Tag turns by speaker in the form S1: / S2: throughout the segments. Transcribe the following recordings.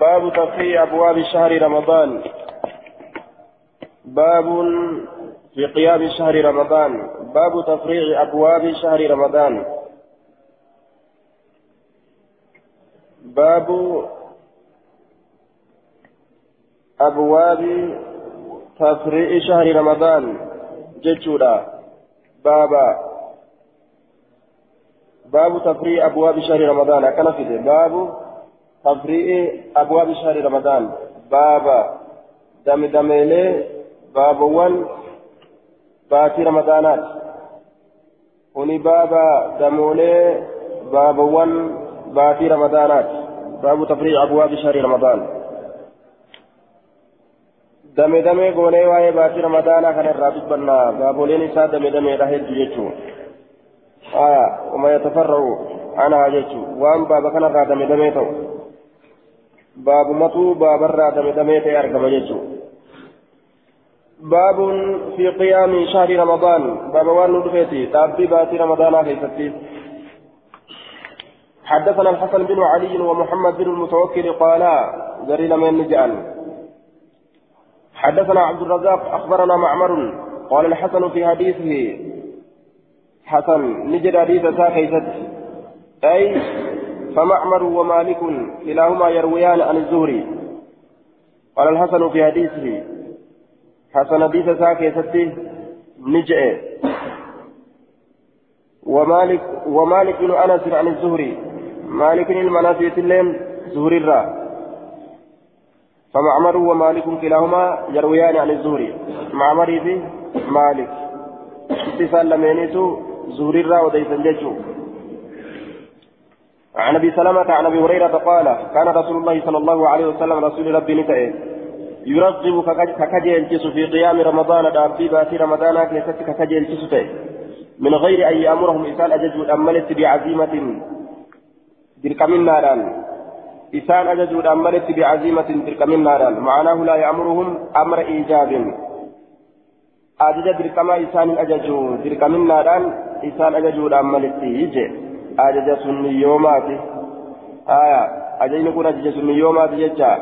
S1: باب تفريع أبواب شهر رمضان. باب في قيام شهر رمضان. باب تفريع أبواب شهر رمضان. باب أبواب تفريع شهر رمضان. جتشورا بابا باب تفريع أبواب شهر رمضان. كان في باب تفريع أبواب شهر رمضان بابا دم دميلي بابوان باتي رمضانات هني بابا دمولي بابوان باتي رمضانات باب تفريع أبواب شهر رمضان dame damee goonee waa'ee baatii ramadaanaa kana irraa dubbannaa baaboleen isaa dame dameedha hedduu jechuun aya uma yatafarra'u anaa jechuu waan baaba kanarraa dame damee ta'u baabumatu baabarraa dame damee ta'e argama jechuu باب في قيام شهر رمضان. باب وان ندفيتي. تابي باتي رمضان كيفتي حدثنا الحسن بن علي ومحمد بن المتوكل قالا. زري من نجعل حدثنا عبد الرزاق. أخبرنا معمر. قال الحسن في حديثه حسن. نجد حديث ساكيست أي فمعمر ومالك كلاهما يرويان عن الزهري. قال الحسن في حديثه حسن حديث ساكيست نجأ ومالك ومالك بن أنس عن الزهري. مالك المنافية اللين زهري الرّ فمعمر ومالك كلاهما يرويان عن الزهري. معمر في مالك. اتصال لمينيتو زهري الرا وديسا جيتشو عن أبي سلمة عن أبي هريرة قال كان رسول الله صلى الله عليه وسلم رسول ربي نتأه يرغب ككجيلتس في قيام رمضان دابي باتي رمضان كيست ككجيلتس من غير أن يأمرهم إسال أجج أملت بعزيمة بركم ناران. إسان أججود أمرت بعزيمة تلك من نارا معناه لا يأمرهم أمر إيجاب. أجج تلك ما إسان أججو تلك من نارا إسان أججود أمرت يجي أجج سني يومات آية أجج نقول أجج سني يومات يجا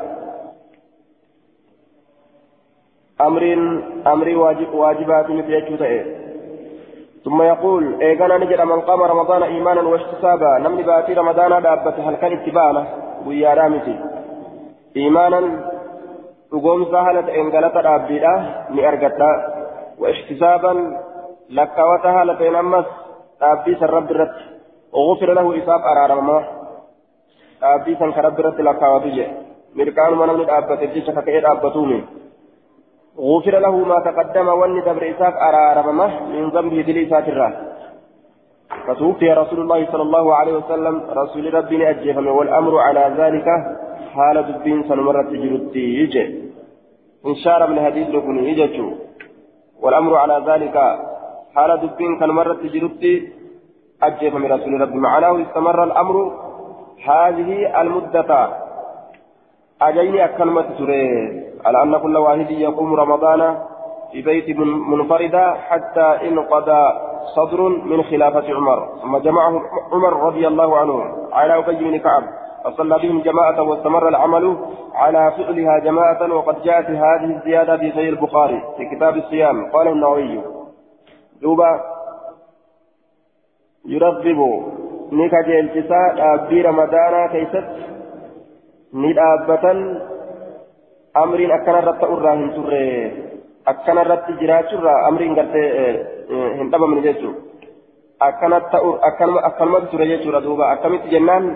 S1: أمر أمر واجب واجبات مثل ثم يقول إيقانا نجد من قام رمضان إيمانا واحتسابا نمني باتي رمضان دابت هل كان اتبانا guyyaadhaa miti. Iimaanan dhugoomsa haala ta'een galata dhaabbiidha ni argadha wa ihtisaaban lakkaawata haala ta'een ammas dhaabbii san rabbi irratti غفر له إصاب أرارما san ka rabbi irratti lakkaawatu jedhe mirqaanuma namni dhaabbate jecha kaka'ee dhaabbatuumi غفر له ما تقدم واني دبر إساف أرارمه من ذنبه دلي ساترة. فتوفي رسول الله صلى الله عليه وسلم رسول ربي أجيفم والأمر على ذلك حال دبين سنمرة جرتي يجي إن شار من حديث لكم يجتو والأمر على ذلك حال دبين سنمرة جرتي أجيفم رسول ربي معناه استمر الأمر. هذه المدة. أجيني أكلمة سورة على أن كل واحد يقوم رمضان في بيت منفردة حتى انقضى صدر من خلافة عمر. ثم جمعه عمر رضي الله عنه على أبي بن كعب. فصلى بهم جماعة واستمر العمل على فعلها جماعة وقد جاءت هذه الزيادة في صحيح البخاري في كتاب الصيام. قال النووي دوبا يرغب نيكا جيلتسا أبي رمضان كيست ندابة أمر أكن رت أراهن تره أكن رت جراجر أمر غرتي hin dhabamne jechuudha akkanatti ta'u akkanumatti ture jechuudha duuba akkamitti jennaan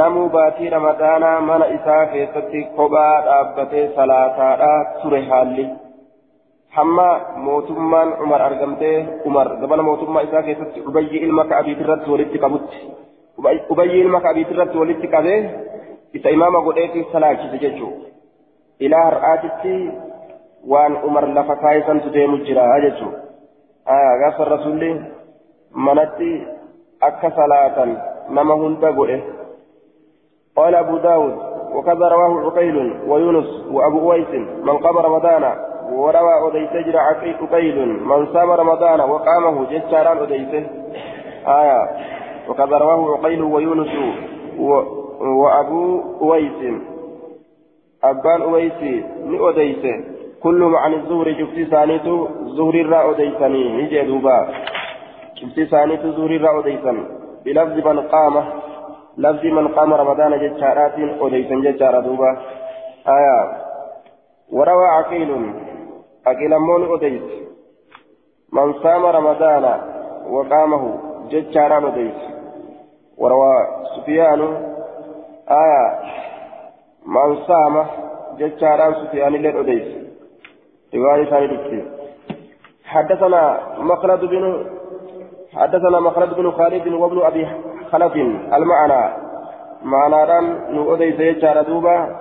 S1: namuu baatii ramadaanaa mana isaa keessatti kophaa dhaabbatee salaataadhaa ture haalli hamma mootummaan umar argamtee umar gabana mootummaa isaa keessatti ubayyi ilma ka'abiitirratti walitti qabutti ubayyi ilma ka'abiitirratti walitti qabee isa imaama godheetii salaachise jechuudha ilaa har'aatitti waan umar lafa kaayisantu deemu jira jechuudha. آية غاف الرسول منتي أكا صلاة نما هند قال أبو داود وكذا رواه عقيل ويونس وأبو أويس من قام رمضان وروى أديس جرى عقيل من صام رمضان وقامه جساران أديس. آية. وكذا رواه عقيل ويونس. وأبو أويس. أبان أويسي ني أديس. كلهم عن الزهر شفتي ثانيتو زهر الرا أديسني. نجي دوبا. شفتي ثانيتو زهر الرا أديسن. بلفظ من قام. لفظ من قام رمضان جتشارات أديسن جتشار دوبا. آية. وروى عقيل عقيل مون أديس من صام رمضان وقامه جتشاران أديس وروى سفيان آية من صام جتشاران سفيان لين أديس رواية ثانية حدثنا مخلد بن حدثنا مخلد بن خالد وابن أبي خلف المعنى معنى ران نؤدي سيجار دوبا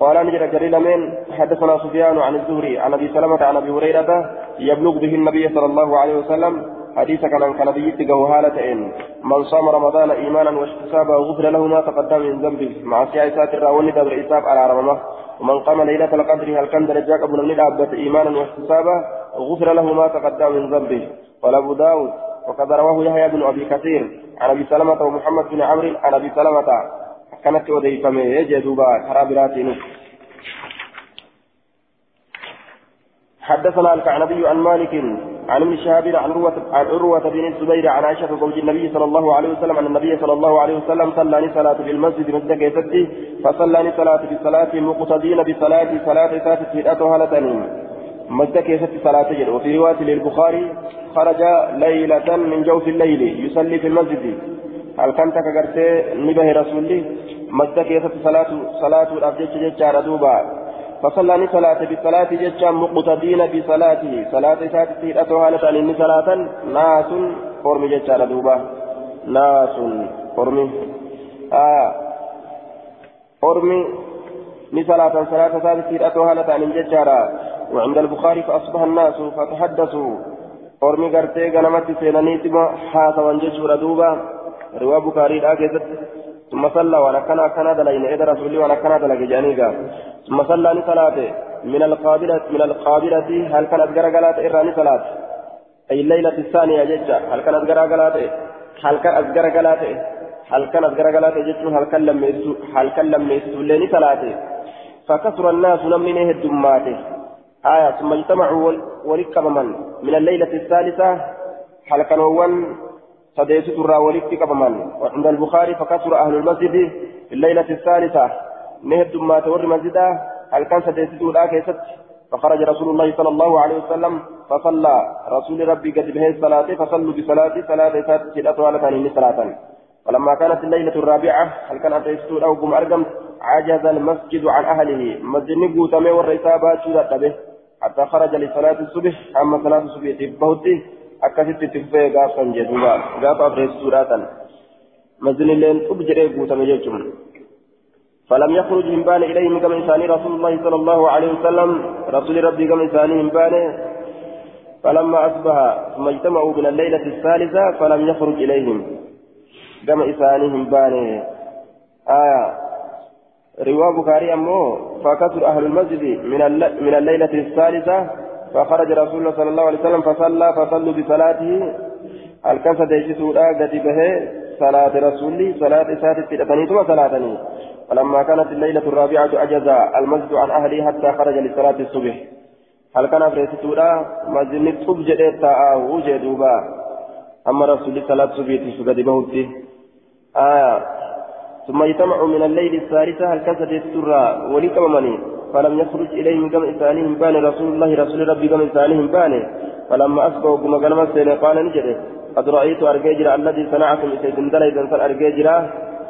S1: قال نجد جريل من حدثنا سفيان عن الزهري عن أبي سلمة عن أبي هريرة يبلغ به النبي صلى الله عليه وسلم حديث كان كان بيت هالة إن. من صام رمضان إيمانا واحتسابا غفر له ما تقدم من ذنبه. مع سياسات الراوني دبر إساب على رمضان. ومن قام ليلة القدر هل كان درجاك ابن النبات إيمانا واحتسابا غفر له ما تقدم من ذنبه. قال أبو داود وقد رواه يحيى بن أبي كثير عن أبي سلمة ومحمد بن عمرو عن أبي سلمة كانت أوديفمي يجدوبا خرابراتين حدثنا الكعنبي عن مالك عن ابن شهاب عن عروة بن الزبير عن عائشة زوج النبي صلى الله عليه وسلم أن النبي صلى الله عليه وسلم صلى صلاة في المسجد مسجد كيستي فصلى صلاة بصلاة مقتدين بصلاة صلاة ساتة هدأتها لتنين مسجد كيستي صلاة جل وفي رواية للبخاري خرج ليلة من جوف الليل يصلي في المسجد. هل كنت كغرتي نبه رسولي مسجد كيستي صلاة صلاة الأبجد ججار دوبا فصلى صلاة بصلاة ججا مقتدين بصلاته صلاة ساتته الأتوها لتعني صلاة ناس قرم ججا دوبا ناس قرم آه قرم صلاة صلاة ساتته الأتوها لتعني ججا وعند البخاري فأصبح الناس فتحدثوا قرم قرتي غنمت سينانيتما حاسا وانججوا دوبا رواه بخاري الآكزت ثم صلى وأنا كان كان دلين إذا رسولي وأنا كان دلين جانيغا ثم صلى صلاة. من القابلة من القابلة هل كانت غرغلات إراني صلاة؟ أي الليلة الثانية ججة هل كانت غرغلات؟ هل كانت غرغلات؟ هل كانت غرغلات ججة هل كان لم هل كان لم يستولين صلاة؟ فكثر الناس لمن الدمات. آية ثم اجتمعوا وركب من من الليلة الثالثة هل كانوا سديست الراوليت كبمان وعند البخاري فكثر أهل المسجد في الليلة الثالثة نهد ما تور مسجدا هل كان سديست الآكيست فخرج رسول الله صلى الله عليه وسلم فصلى رسول ربي قد به الصلاة فصلوا بصلاة صلاة الأطوال ثاني صلاة ولما كانت الليلة الرابعة هل كان أتيست أو قم أرقمت عجز المسجد عن أهله مسجد نقو تمي والرسابة شودت به حتى خرج لصلاة الصبح أما صلاة الصبح تبهتي akkasitti itti fufee gaafsan jedhuuba. Gaafa afreessituudhaatan mazinilleen dhub jedhee guutame jechuun فلم يخرج من بان إليهم كما إنساني رسول الله صلى الله عليه وسلم رسول ربي كما إنساني من بان فلما أصبح ثم اجتمعوا من الليلة الثالثة فلم يخرج إليهم كما إنساني من بان آية رواه بخاري أمه فكثر أهل المسجد من الليلة الثالثة فخرج رسول الله صلى الله عليه وسلم فصلى فصلوا بصلاته. الكسد يجسودا قد به صلاة رسولي. صلاة ساتة تلتني ثم صلاتني. فلما كانت الليلة الرابعة أجز المسجد عن أهله حتى خرج لصلاة الصبح. هل كان فريسودا مسجد الصبح جدت وجه دوبا أما رسول صلاة الصبح تسجد بهوتي. آية ثم يجتمع من الليل الثالثة هل كسد السرى ولكممني فلم يخرج إليهم كم إنسانهم بان رسول الله رسول ربي كم إنسانهم بان فلما أصبحوا كما قال مسينا قال نجده. قد رأيت أرجيجرا الذي صنعكم إسيدن دليدا سن أرجيجرا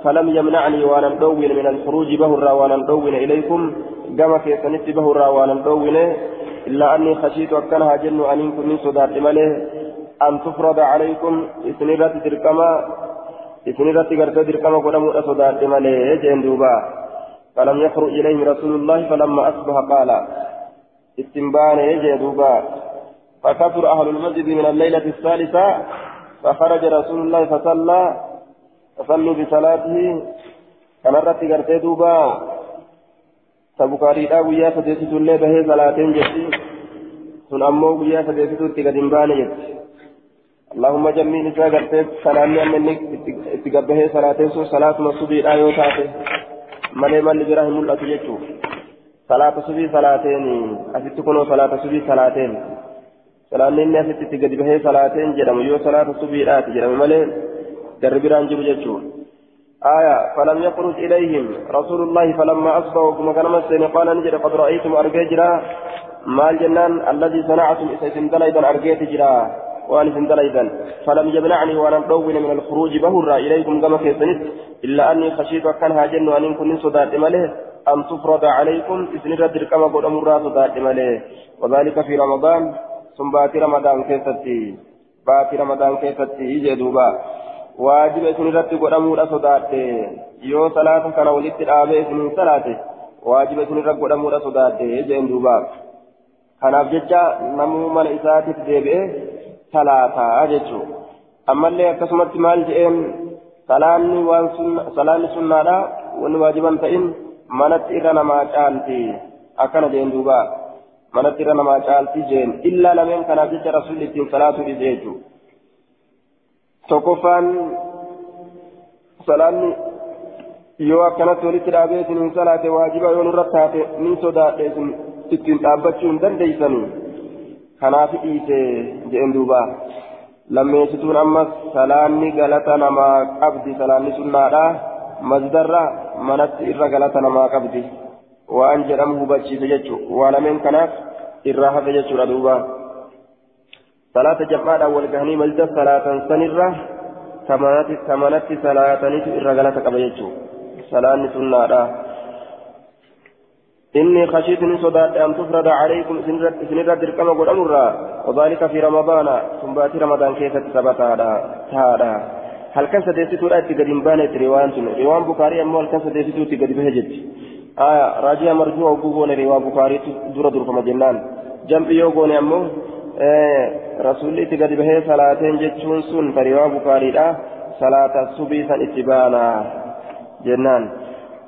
S1: فلم يمنعني وأنا مدون من الخروج بهرا وأنا مدون إليكم. كما كيسنت بهرا وأنا مدون. إلا أني خشيت أكنها جن أن يكون من صدات ماله. أن تفرض عليكم إسنيرة تركما إسنيرة تركما قدموا صدات ماله. جن دوبا. فلم يخرج إليهم رسول الله فلما أصبح قال استنبان يجي دوبا. فكثر أهل المسجد من الليلة الثالثة فخرج رسول الله فصلى فصلوا بصلاته. كمرت قرتي دوبا تبكاري لا ويا سديسة اللي به صلاتين جتي sun ammoo guyyaa sadeessituutti gad hin baane jetti allahumma jammiin isaa gartee salaanni amma inni itti gabbahee salaateen sun salaatuma subiidhaa malee malli biraa hin mul'atu jechuun صلاة سبي صلاتين أسيت كنوا صلاة سبي صلاتين صلاة إني أسيت تقد به صلاتين جرم يو صلاة سبي آت جرم ملي دربران جب جتشون آية فلم يخرج إليهم رسول الله فلما أصبحوا كما كان مسين قال نجد قد رأيتم أرججرا ما الجنان الذي صنعتم إسيتم دليدا أرجيت جرا وأن دليدا فلم يمنعني وأنا مدون من الخروج بهرا إليكم كما كيسنت إلا أني خشيت كان هاجن وأن كن صدات ماله. أن تفرض عليكم إذن ردر كما قد أمر صدات ماله. وذلك في رمضان. ثم بات رمضان كيستي. بات رمضان كيستي يجي دوبا. waajiba isin irratti godhamuudha sodaadhe yoo salaata kana walitti dhaabee isin salaate waajiba isin irra godhamuudha sodaadhe jeen duuba kanaaf jecha namuu mana isaatiif deebi'ee je'een salaanni waan salaanni sunnaadha wanni waajiban ta'in manatti irra namaa caalti akkana jeen duuba manatti irra namaa caalti jeen illaa lameen kanaaf jecha rasuulli ittiin salaatuu dhise jechuudha. tokkoffaan salaanni yoo akkanatti walitti dhaabee isin hin salaate waajiba yoo nurra taate ni sodaadhe isin ittiin dhaabbachuu hin dandeeysanii kanaaf dhiise jedhen duuba lammeessituun ammas salaanni galata namaa qabdi salaanni sunnaadha masdarra manatti irra galata namaa qabdi waan jedhamu hubachiise jechuu waa lameen kanaaf irraa hafe jechuudha duuba صلاة جماعة أول كهني مجد صلاة سنرة كمانت كمانت صلاة نيت إرجالة كبيجو صلاة سنة إني خشيت من صدات أن تفرض عليكم سنرة دركما قل أمرا وذلك في رمضان ثم بات رمضان كيف تثبت هذا هل كان سديستو رأيت قديم بانت روان سنة روان بخاري أمو هل كان سديستو تقدي بهجت آية راجع مرجوع وقوبون روان بخاري دور دور كما جنان جنب يوغون أمو gadi bahee salaateen jechuun sun tariwaa bukaariidha. Salaata subii san itti baana jennaan.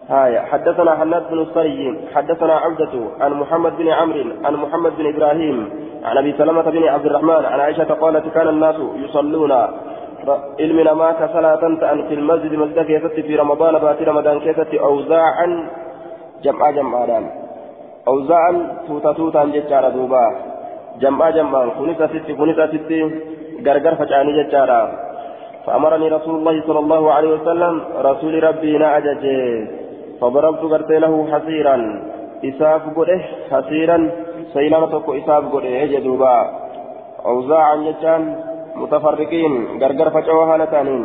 S1: هاي حدثنا حناد بن الصري حدثنا عبدة عن محمد بن عمرو عن محمد بن إبراهيم عن أبي سلمة بن عبد الرحمن عن عائشة قالت كان الناس يصلون. علمنا ما كصلاة أن في المسجد مسجد كيست في رمضان بات رمضان كيست أوزاعا جمع جمعا. أوزاعا توتا توتا جتشارا دوبا. جمعا جمعا. كنت ستي كنت ستي. غرغر فجاني جتارا فأمرني رسول الله صلى الله عليه وسلم رسول ربي نعجج فضربت قرت له حصيرا إساف قده حصيرا سيلانة تكو إساف قده يجدوبا أوزاعا جتان متفرقين غرغر فجوا هالتانين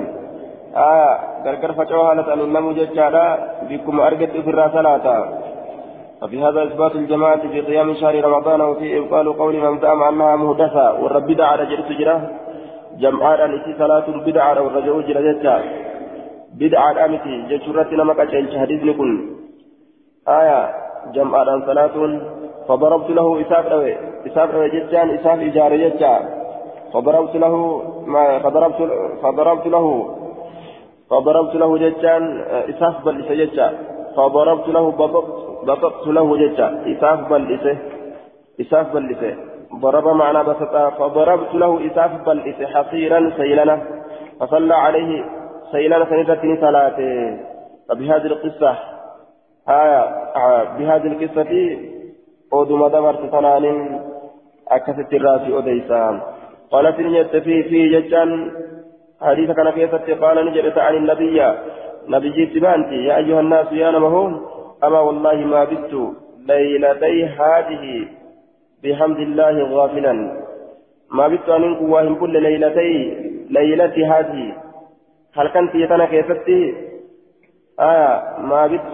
S1: آه غرغر فجوا هالتانين نمو جتارا بكم أرقت في الرسالة ففي هذا إثبات الجماعة في قيام شهر رمضان وفي إبطال قول من زعم أنها مهدثة والرب دعا رجل سجرة جمعان أنتي صلاة البدعة والرجل جرى جتا بدعة أمتي جسورة نمك أجل حديث نكون آية جمعان صلاة فضربت له إساف روي. إساف روي جتان إساف إجارة جتا فضربت له ما فضربت فضربت له فضربت له جتان إساف بل جتا فضربت له بضبط بسطت له ججا إساف بلئسه إساف بلئسه ضرب معنا بسطا فضربت له إساف بلئسه حصيرا سيلنا. فصلى عليه سيلنا سنتين صلاته فبهذه القصة آية آه بهذه القصة أودم دمرت ثنان أكست الرأس أديسا قالت نجت في في ججان حديث كان في قال نجت عن النبي. نبي جيت بانتي يا أيها الناس يا نمهون أما والله ما بت ليلتي هذه بحمد الله غافلا. ما بت أن قواهم كل ليلتي ليلتي هذه. هل كنت يتنا كيفتي آية ما بت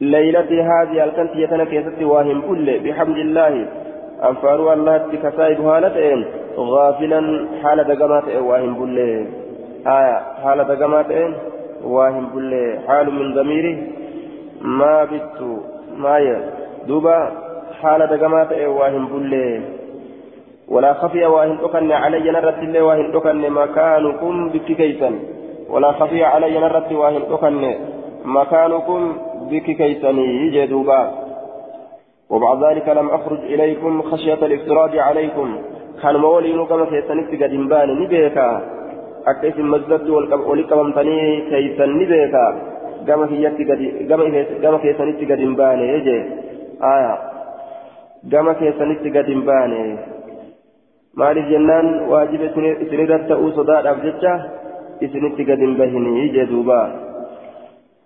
S1: ليلتي هذه هل كنت يتنا كيفتي واهم كل بحمد الله أنفاروا الله تكسائب هالتين غافلا حال دقمات واهم كل آية حال دقمات واهم بل حال من ضميره ما بت ما دوبا حال دقمات واهم بل ولا خفي واهم أكن علي نرت الله واهم أكن مكانكم بك كيسا ولا خفي علي نرت واهم أكن مكانكم بك كيسني يجي دوبا. وبعد ذلك لم أخرج إليكم خشية الافتراض عليكم. كان مولي كما سيسنك قد نبيكا. akka isin masjidatti walitti qabamtanii keeysan ni beeka gama kiyyatti gadi gama keessanitti gadi hin maaliif jennaan waajiba isinirratti ta'uu sodaadhaaf jecha isinitti gadi hin bahinii jee duuba.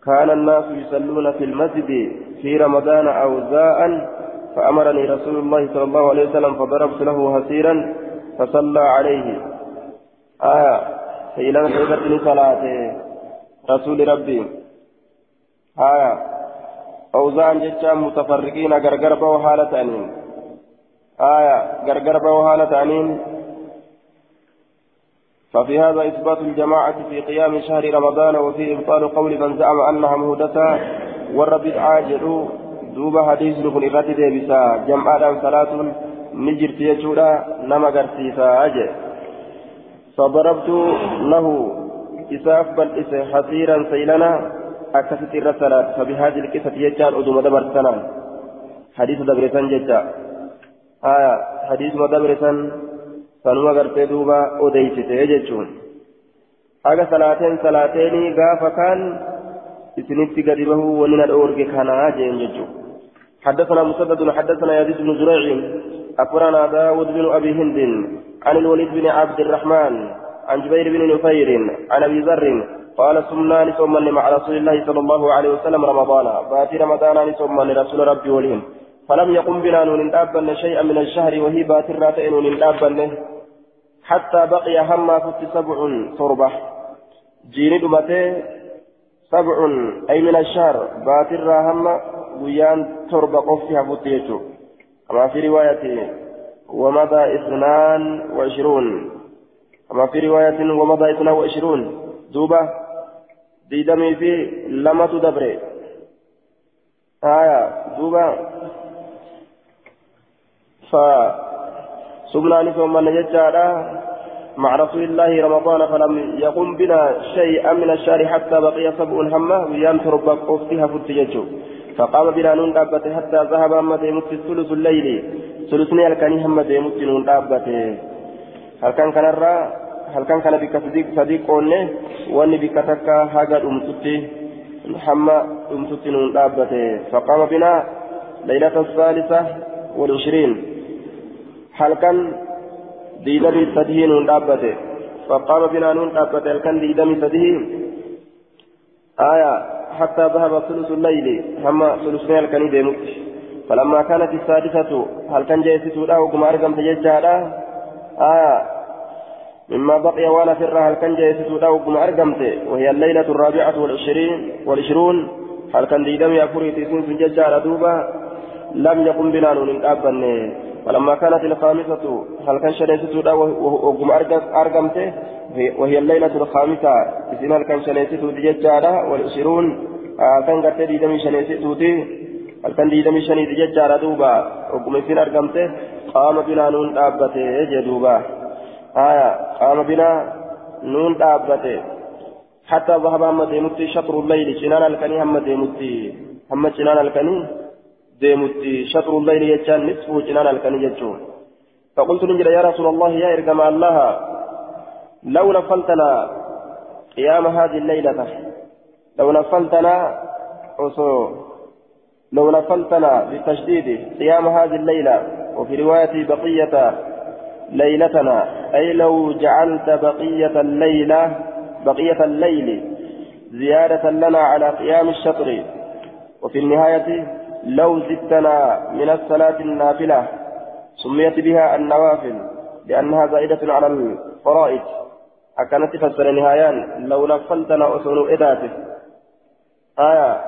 S1: كان الناس يصلون في المسجد في رمضان أوزاء فأمرني رسول الله صلى الله عليه وسلم فضربت له هسيرا فصلى عليه آية سيلان سيدتني صلاة رسول ربي آية أوزان جتشا متفرقين غرغر بو حالة أنين آية غرغر بو حالة أنين ففي هذا إثبات الجماعة في قيام شهر رمضان وفي إبطال قول من زعم أنها مهدسة والرب عاجل دوب حديث إرادة ديبسا. جمع صلاة نجرت يجودا نما قرسيسا أجل فضربت له إساف بل إسا حصيرا سيلنا أكست الرسالة فبهذه القصة يجعل أدوم دبرتنا. حديث دبرتان ججا. آية حديث gartee duuba odeysite jechuun haga salaateen salaateenii gaafa kaan isinitti gadi bahuu wanni na dhoorge kanaa jeen jechuun حدثنا مسدد حدثنا يزيد بن زريع أخبرنا داود بن أبي هند عن الوليد بن عبد الرحمن عن جبير بن نفير عن أبي ذر قال سمنا نسوما مع رسول الله صلى الله عليه وسلم رمضان فاتي رمضان نسوما لرسول ربي ولهم فلم يقم بنا نون دابا شيئا من الشهر وهي باتر راتئ نون دابا حتى بقي هما فت سبع صربة جيني دمته سبع أي من الشهر. باتر هما ويان تربة قفها فتيتو كما في رواية ومضى اثنان وعشرون. كما في رواية ومضى اثنان وعشرون. دوبة ديدمي في لما تدبري آية دوبة. فسبنا ثم نججالا مع رسول الله رمضان فلم يقم بنا شيئا من الشهر حتى بقي سبع همه ويام تربى قفتها فتججو فقام بنا نون دابته حتى ذهب أما ديمت ثلث الليل ثلثني الكني هم ديمت نون دابته هل كان كان الرا هل كان كان بك صديق صديق قولنا واني بك تكا هاجر أمتتي هم أمتتي نون دابته فقام بنا ليلة الثالثة ديدمي سديه نون دابته فقام بنا نون دابته هل كان ديدمي سديه آية حتى ذهب ثلث الليل هم ثلثنا الكني ديمت فلما كانت السادسة هل كان جيسس له كما أرقم تججالا آية مما بقي وأنا فر هل كان جيسس له كما أرقمت وهي الليلة الرابعة والعشرين والعشرون هل كان ديدم يفري تسين سججالا دوبا لم يقم بنا نون أبن فلما كانت الخامسة هل كان شريسس له وكما أرقمت وهي الليلة الخامسة. إذن هل كان شنيسيتو تججارا والعشرون. كان قد ديدمي شنيسيتو تي هل كان ديدمي شني تججارا دوبا؟ وقم إذن أرقمته قام بنا نون دابته جدوبا آية قام بنا نون دابته. حتى ذهب هم ديمتي شطر الليل. شنان الكني هم ديمتي هم شنان الكني ديمتي شطر الليل يجان نصفه شنان الكني يجون فقلت نجد يا رسول الله يا إرقم الله لو نفلتنا قيام هذه الليلة لو نفلتنا لو نفلتنا بالتشديد قيام هذه الليلة وفي رواية بقية ليلتنا أي لو جعلت بقية الليلة بقية الليل زيادة لنا على قيام الشطر وفي النهاية لو زدتنا من الصلاة النافلة سميت بها النوافل لأنها زائدة على الفرائض. أكانت فسر نهايان لو نفلتنا أصول إذاته. آية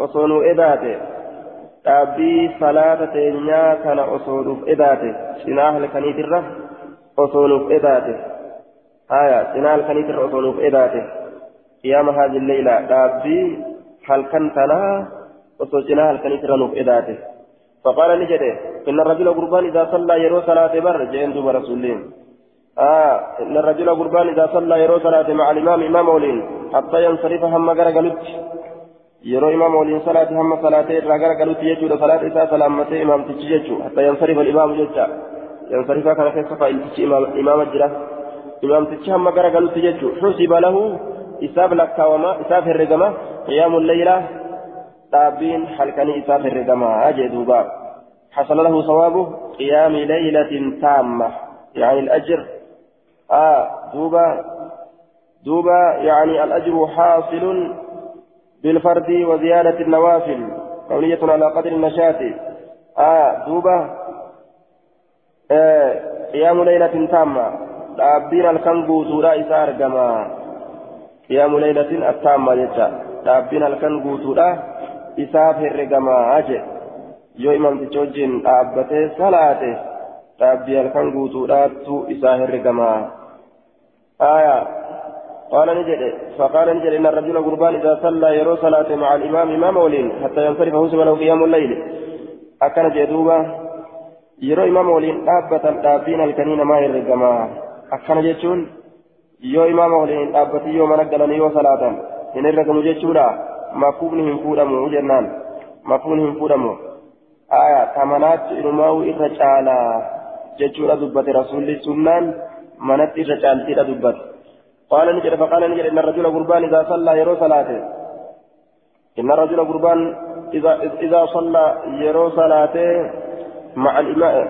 S1: أصول إذاته. أبي صلاة تنيا كان أصول إذاته. سناه الكنيت الرف أصول إذاته. آية سناه الكنيت الرف أصول إذاته. قيام هذه الليلة. أبي هل كنت لها أصول سناه الكنيت الرف إذاته. فقال نجده إن الرجل قربان إذا صلى يرو صلاة بر جئن دوب رسولين. آه إن الرجل قربان إذا صلى يرو صلاة مع الإمام إمام ولين حتى ينصرف هم غرقلت يرو إمام ولين صلاة هم صلاة غرقلت يجود صلاة إساء سلامة إمام تجيجو حتى ينصرف الإمام جدا. ينصرف كان في صفا إمام إمام الجرة إمام تجي هم غرقلت يجو. حسب له إساب لك وما إساب الرقمة قيام الليلة تابين حلقني إساف الرقما أجدوبا حصل له ثواب قيام ليلة تامة يعني الأجر آه دوبا دوبا يعني الأجر حاصل بالفرد وزيادة النوافل قولية على قدر النشاط آه دوبا آه قيام ليلة تامة dhaabbiin halkan guutuudha isa argama qiyaamu laylatin attaamma jecha dhaabbiin halkan guutuudha isaaf herregamaa jedhe yoo imamticha wajjin dhaabbatee salaate dhaabbii halkan guutuudhaattu isaa herregamaa آية قال نجد فقال نجد إن الرجل قربان إذا صلى يرو صلاة مع الإمام إمام ولين حتى ينصرف حسب له قيام الليل أكن جدوبا يرو إمام ولين دابة دابين الكنين ما يرقما akkana jechuun yoo imaama waliin dhaabbati yoo mana galanii yoo salaatan hin jennaan mafuufni hin fuudhamu aya kamanaatti inumaa'u irra caalaa jechuudha dubbate rasuulli sunnaan manatti irra caaltiidha dubbate قال نجد فقال نجد إن الرجل قربان إذا صلى يرو صلاته إن الرجل قربان إذا إذا صلى يرو صلاته مع الإمام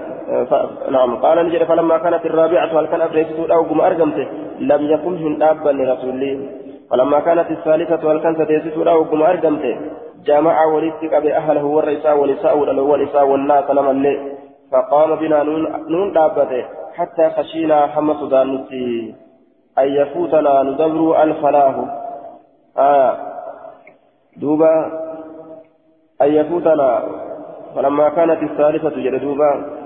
S1: نعم قال نجد فلما كانت الرابعة هل كان أبريسة أو قم أرقمته لم يكن هندابا لرسول فلما كانت الثالثة تيسة أو قم أرقمته جمع ولدتك بأهله والرئيساء ونساء والنساء والناس اللي فقام بنا نون دابته حتى خشينا حمى صدان أن يفوتنا ندبر الفلاه آه دوبا أن يفوتنا فلما كانت الثالثة جلدوبا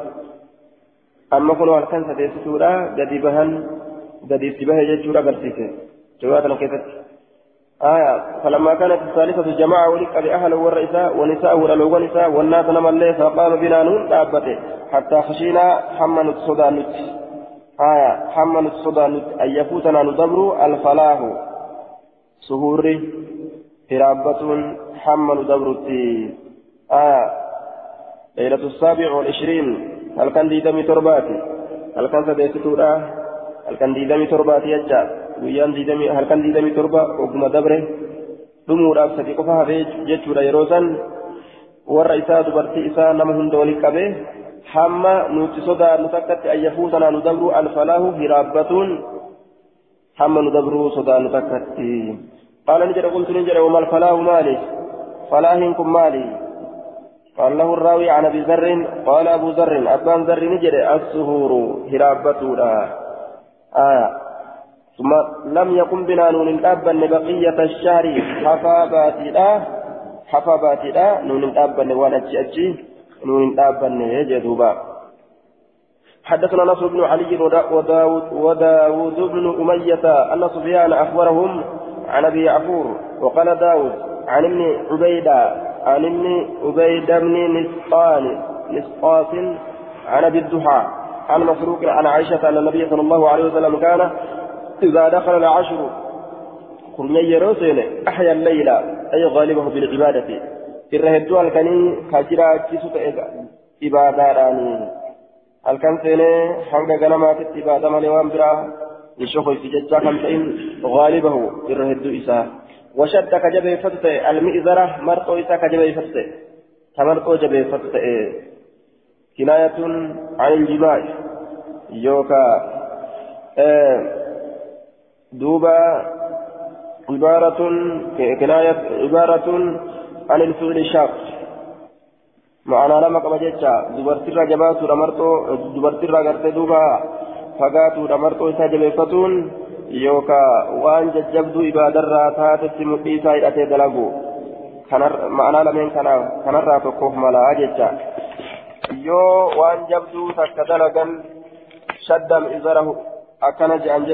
S1: أما كنوا هلكان ستيسسورا قد بهن قد استبه ججورا برسيسة جواتنا كيفت آية فلما كانت الثالثة جماعة ولك بأهل والرئيساء ونساء ولو ونساء والناس نما الليل فقام بنا نون دابته حتى خشينا حمن الصدى نت آية حمن الصدى نت أن يفوتنا ندبر الفلاح. سهوري هرابة حمن دبرتي آية ليلة السابع والعشرين. هل كان ديدمي ترباتي؟ هل كان سديستورا هل كان ديدمي ترباتي يجا؟ ديدمي هل كان ديدمي تربا وقم دبره دمورا سدي قفها في جتورا يروسا warra isaa dubartii isaa nama hunda waliin qabee hamma nuti sodaa nu takkatti ayyafuutanaa nu dabru alfalaahu hiraabbatuun hamma nu dabruu sodaa nu takkatti jedha qultu ni jedha wama alfalaahu maali falaahiin kun maali قال له الراوي عن ابي ذر قال ابو ذر ابان ذر نجد السهور هرابتولا آية ثم لم يقم بنا نون الابا بقية الشهر حفا باتلا حفا باتلا نون الابا وأنا تشي نون الابا يجدوبا حدثنا نصر بن علي وداود, وداود بن أمية أن سفيان أخبرهم عن أبي عفور وقال داود عن ابن عبيدة عن ابن عبيد بن نسقان نسقاس عن أبي الضحى عن مسروق عن عائشة أن النبي صلى الله عليه وسلم كان إذا دخل العشر كن يروسين أحيا الليل أي غالبه بالعبادة. الرهدو الكني كاجرا كيسوت إبادة seenee hanga ganamaatitti ibaadama waan biraa ni shokoysi jechaa kan ta'in gaalibahu irra hedduu isaa وشد كجبه فتة المئزرة مرقو إسا كجبه فتة تمرقو جبه فتة كناية عن الجماع. يوكا. آه. دوبا عبارة كناية عبارة عن الفعل الشاق معنى لما كما جيتشا دبرتيرا جباتو رمرتو دبرتيرا غرتي دوبا فقاتو رمرتو إسا جبه فتون yookaan waan jajjabduu ibaadarraa taatetti mudhii isaa hidhatee dalagu ma'anaa lameen kanarraa tokkoof malaa jecha yoo waan jabduu takka dalagan shaddam izarahu akkana je'an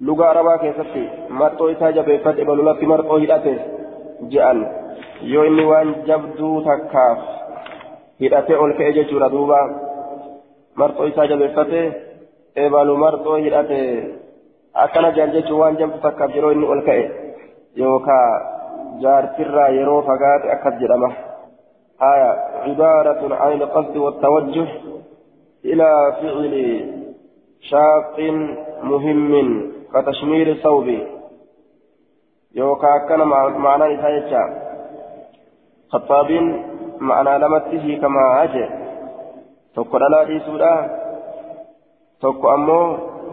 S1: lugaa arabaa keessatti marxoo isaa jabeeffate balulatti marxoo hidhate je'an yoo inni waan jabduu takkaaf hidhatee ol ka'e jechuudha duuba marxoo isaa jabeeffate. eebalu marxoo hidhate akkana jaan jechuun waan jamtu takkaaf yeroo inni ol ka'e yookaa jaartirraa yeroo fagaate akkas jedhama آية عبارة عن القصد والتوجه إلى فعل شاق مهم كتشمير الثوب. يوكا كان معنى إسايتشا خطابين معنى لمته كما أجي. tokko dhalaa dhiisuudha tokko ammoo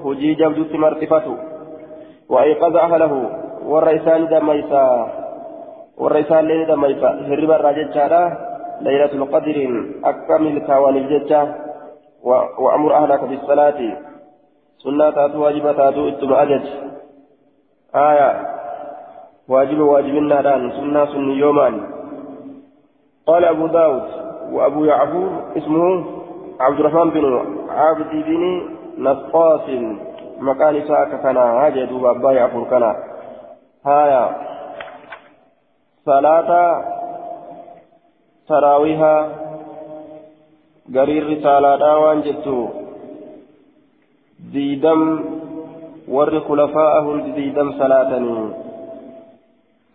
S1: hujii jabdutti marxifatu وأيقظ أهله. ورا إسان دميسا. ورا إسان لين دميسا هرب الراجل ليلة القدر أكمل كوان الججة وأمر أهلك بالصلاة. سنة تاتو واجبة تاتو اتبع أجج آية واجب واجب الناران سنة سن يومان قال أبو داود وأبو يعفور اسمه عبد الرحمن بن عابد بن نسقاس مكان ساك كان هاجد وأبا يعفور كان هايا صلاة تراويها قرير رسالة وان جدتو ديدم ور خلفاءه ديدم صلاتني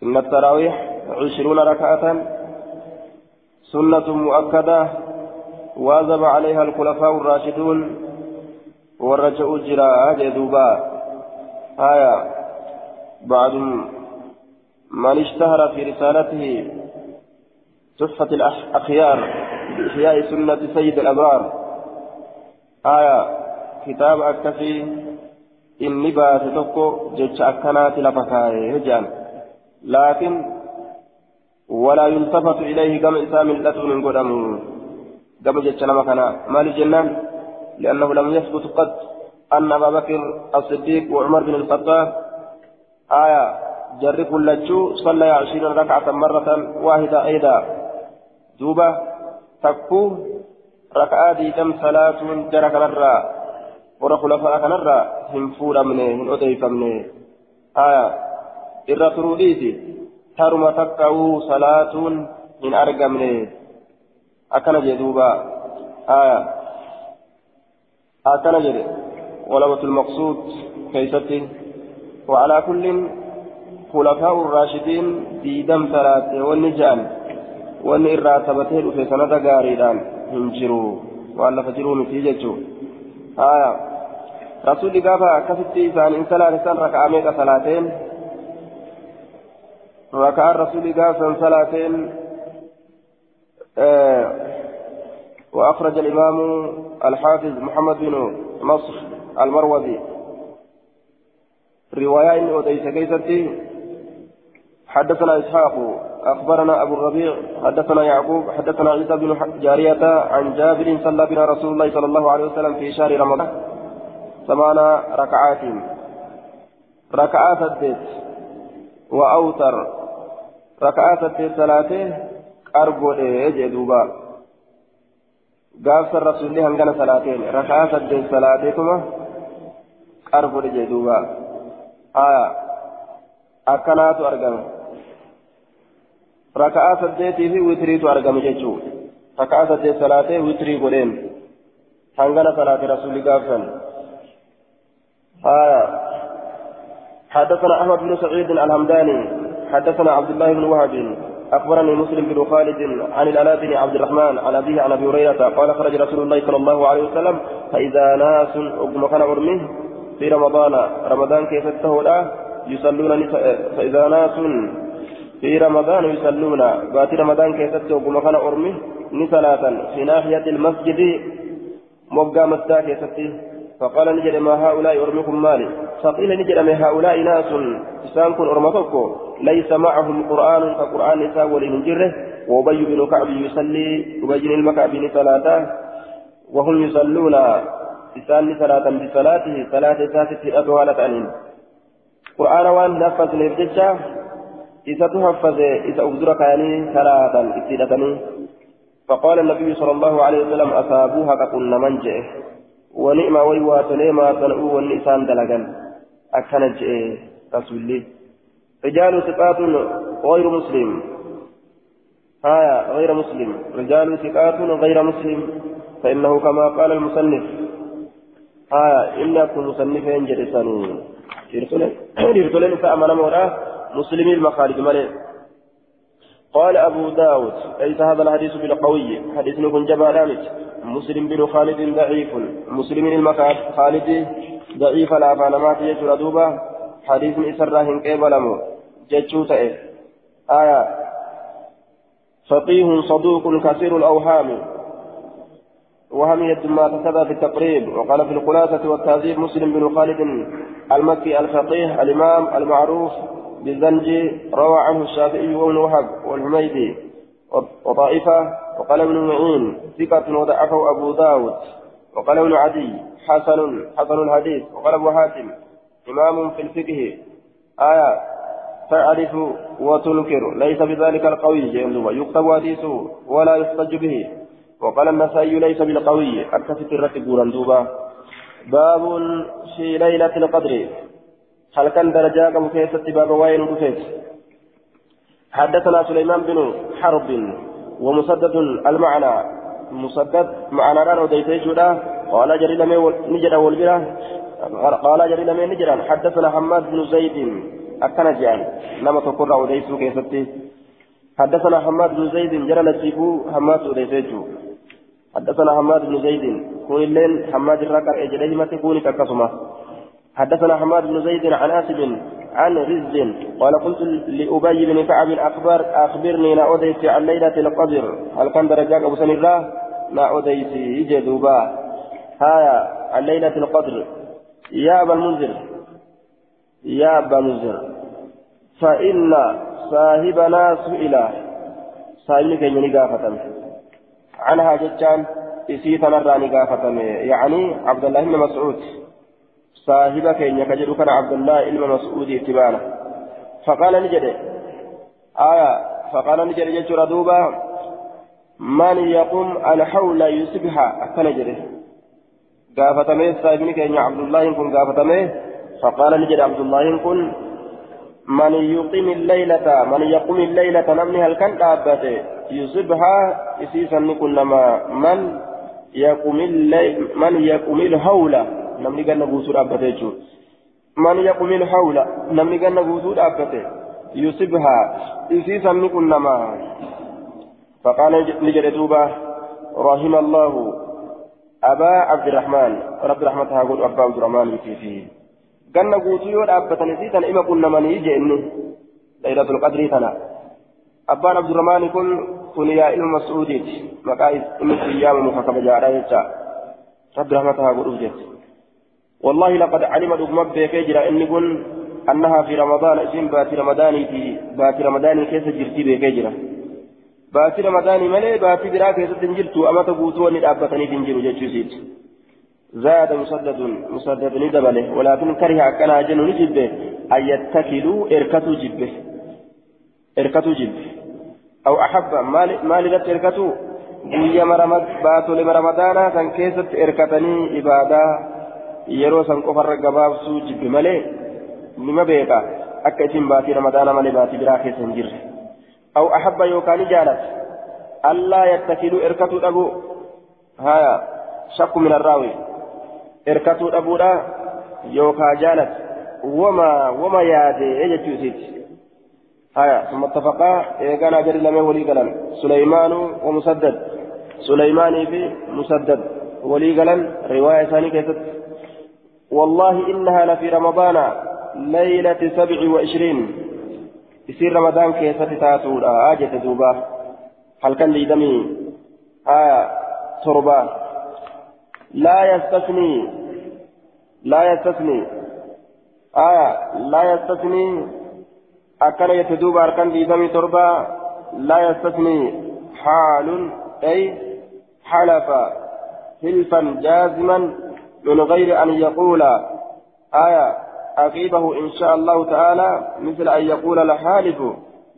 S1: إن التراويح عشرون ركعة سنة مؤكدة واظب عليها الخلفاء الراشدون والرجاء جراء جدوبا آية بعد من اشتهر في رسالته تحفة الأخيار بإحياء سنة سيد الأبرار آية كتاب أكفي إني بات تكو جج أكنات لفكاي هجان لكن ولا يلتفت إليه كما إسام اللتو من قدم كما جج نمكنا ما لجنان لأنه لم يثبت قد أن أبا بكر الصديق وعمر بن الخطاب آية جرب لجو صلى عشرين ركعة مرة واحدة أيضا دوبا تكو ركعة ديدم صلاة جرى كنرى ورا خلفاء كنرى هم فورا منه هم أديفا منه آية إرى تروديتي ترمى تكو صلاة من أرقى منه أكن جدوبا آية أكن جد ولوة المقصود كيستي وعلى كل خلفاء الراشدين ديدم صلاة والنجان wanni irraa taphatee dhufe sanada gaariidhaan hin jiru. Waan lafa miti jechuun haya rasuulli gaafa akkasitti isaaniin salaatesan raka'aa meeqa salaateen raka'aan rasuulli gaafa san salaateen وأخرج الإمام الحافظ محمد بن نصر المروزي رواية إن أوديس كيستي حدثنا إسحاق أخبرنا أبو الربيع حدثنا يعقوب حدثنا عيسى بن جارية عن جابر صلى بنا رسول الله صلى الله عليه وسلم في شهر رمضان. ثمان ركعات. ركعات الديت. وأوتر. ركعات الديت ثلاثة. أربو إيه دوبا. قاف الرسول الله هنغنا ثلاثين ركعات الديت ثلاثة أربو إيه دوبا. آية. أكنات أرقم raka'aa saddeetii fi witiriitu argame jechuun raka'aa saddeet salaatee witirii godheen. Hangana salaate rasuulli gaafsan آية حدثنا أحمد بن سعيد الهمداني حدثنا عبد الله بن وهب أخبرني مسلم بن خالد عن الألاء بن عبد الرحمن عن أبيه عن أبي هريرة قال خرج رسول الله صلى الله عليه وسلم فإذا ناس أقم كان أرمه في رمضان رمضان كيف يصلون فإذا ناس في رمضان يصلون بات رمضان كيست وقم كان أرمي نصلاة في ناحية المسجد مبقى مسجد كيست فقال نجد ما هؤلاء أرمكم مالي فقيل نجد ما هؤلاء ناس إسان كن ليس معهم قرآن كقرآن إسان ولنجره وأبي بن كعب يصلي أبي المكعب صلاة وهم يصلون إسان صلاة بصلاته صلاة ساتة أدوالة أنين قرآن وان نفذ نفجة إذا تحفظ إذا أبدر كاني ثلاثا ابتدتني فقال النبي صلى الله عليه وسلم أصابوها ككن من جئ. ونعم ويواتني ما صنعوا والنسان دلقا أكن جئ رسول الله رجال ثقات غير مسلم. آية غير مسلم. رجال ثقات غير مسلم. فإنه كما قال المصنف. آية إن يكون مصنفين جلساني يرسلين فأمن موراه مسلم المخارج ملئ. قال أبو داود ليس هذا الحديث بالقوي. حديث نكون جبا دامج مسلم بن خالد ضعيف. مسلم المخارج خالد ضعيف لا فانمات يجر دوبا حديث إسراهن قبلمو جتشوتا آية. فقيه صدوق كثير الأوهام. وهمية ما كتب في التقريب. وقال في الخلاصة والتهذيب مسلم بن خالد المكي الفقيه الإمام المعروف. بالزنجي روى عنه الشافعي وابن وهب والحميدي وطائفة وقال ابن معين ثقة وضعفه أبو داود وقال ابن عدي حسن حسن الحديث وقال أبو حاتم إمام في الفقه. آية تعرف وتنكر ليس بذلك القوي يكتب حديثه ولا يحتج به. وقال النسائي ليس بالقوي. أكفت الرتب دوبا باب في ليلة القدر. هل كان درجاك مكيسة باب وين رفيت حدثنا سليمان بن حرب ومسدد المعنى مسدد معنى لا وديته قال جري لم نجد والبرة قال جري لم نجد حدثنا حماد بن زيد أكن جان لما تقر وديته كيستي حدثنا حماد بن زيد جرى نسيبه حماد وديته حدثنا حماد بن زيد كون الليل حماد الركر اجليه ما تكوني كقسمه حدثنا حماد بن زيد عن آسف عن رز قال قلت لأبي بن كعب أخبر أخبرني لا عن ليلة القدر. هل كان درجاك أبو سن الله لا أديت يجدوبا هايا عن ليلة القدر. يا أبا المنذر. يا أبا المنذر. فإن صاحبنا سئل. صاحبني كي ينقى عنها جتان إسي تنراني قافتم. يعني عبد الله بن مسعود. صاحب كين يكجر كان عبد الله بن مسعود اتبانا فقال نجد آية فقال نجد جتر دوبا من يقوم الحول يسبها أكنجره قافتم صاحبني كين عبد الله كن قافتم فقال نجد عبد الله كن من يقيم الليلة من يقوم الليلة نمني هل كان دابته يصبها إسيسا نكون لما من يقوم الليل من يقوم الهولة نمني كان نبوسو دابته من يقوم الهولة نمني كان نبوسو دابته يصبها إسيسا نكون لما فقال نجد دوبا رحم الله أبا عبد الرحمن رب رحمتها قول أبا عبد الرحمن فيه ganna guutuu yoo dhaabbatan isii tana ima qunnamanii jeenni laylatul qadrii tana abbaan abdurrahmaani kun kun yaa ilma mas'uudiiti maqaa inni siyyaamamu ka kabajaadha jecha rabbi rahmata haa godhuuf jecha والله لقد علم دغمت بكجرا إن كن أنها في رمضان اسم بات رمضاني في بات رمضاني كيس جرتي بكجرا بات رمضاني ملي بات برا كيس تنجرتو أما تبوتو أن الأبتني تنجرو جتشوسيت زاد مسدد مسدد ندبله. ولكن كره أكنا جن نجبه. أن يتكلوا إركتوا جبه. إركتوا جبه. أو أحب ما لدت إركتوا guyya baatole ramadaanaa kan keessatti erkatanii ibaadaa yeroo san qofarra gabaabsuu jibbe malee nima beeka akka isin baatii ramadaana malee baatii biraa keessa hin jirre aw ahabba yookaan jaalat allaa yattakiluu erkatuu dhabu haya shakku min arraawi erkatuu dhabuudha yookaa jaalat wama wama yaade jechuu isiiti haya ثم اتفقا إيقانا جري لمن ولي قلن سليمان ومسدد سليماني في مسدد ولي قلن رواية ثانية كيست والله إنها لفي رمضان ليلة سبع وعشرين. يصير رمضان كيست تاتولا آجة دوبا هل كان لي دمي؟ آية تربة. لا يستثني. لا يستثني. آية لا يستثني. أكن يتدوب أركان ديدمي تربة. لا يستثني. حال أي حلف. حلفا جازما. من غير أن يقول آية أقيبه إن شاء الله تعالى مثل أن يقول لحالف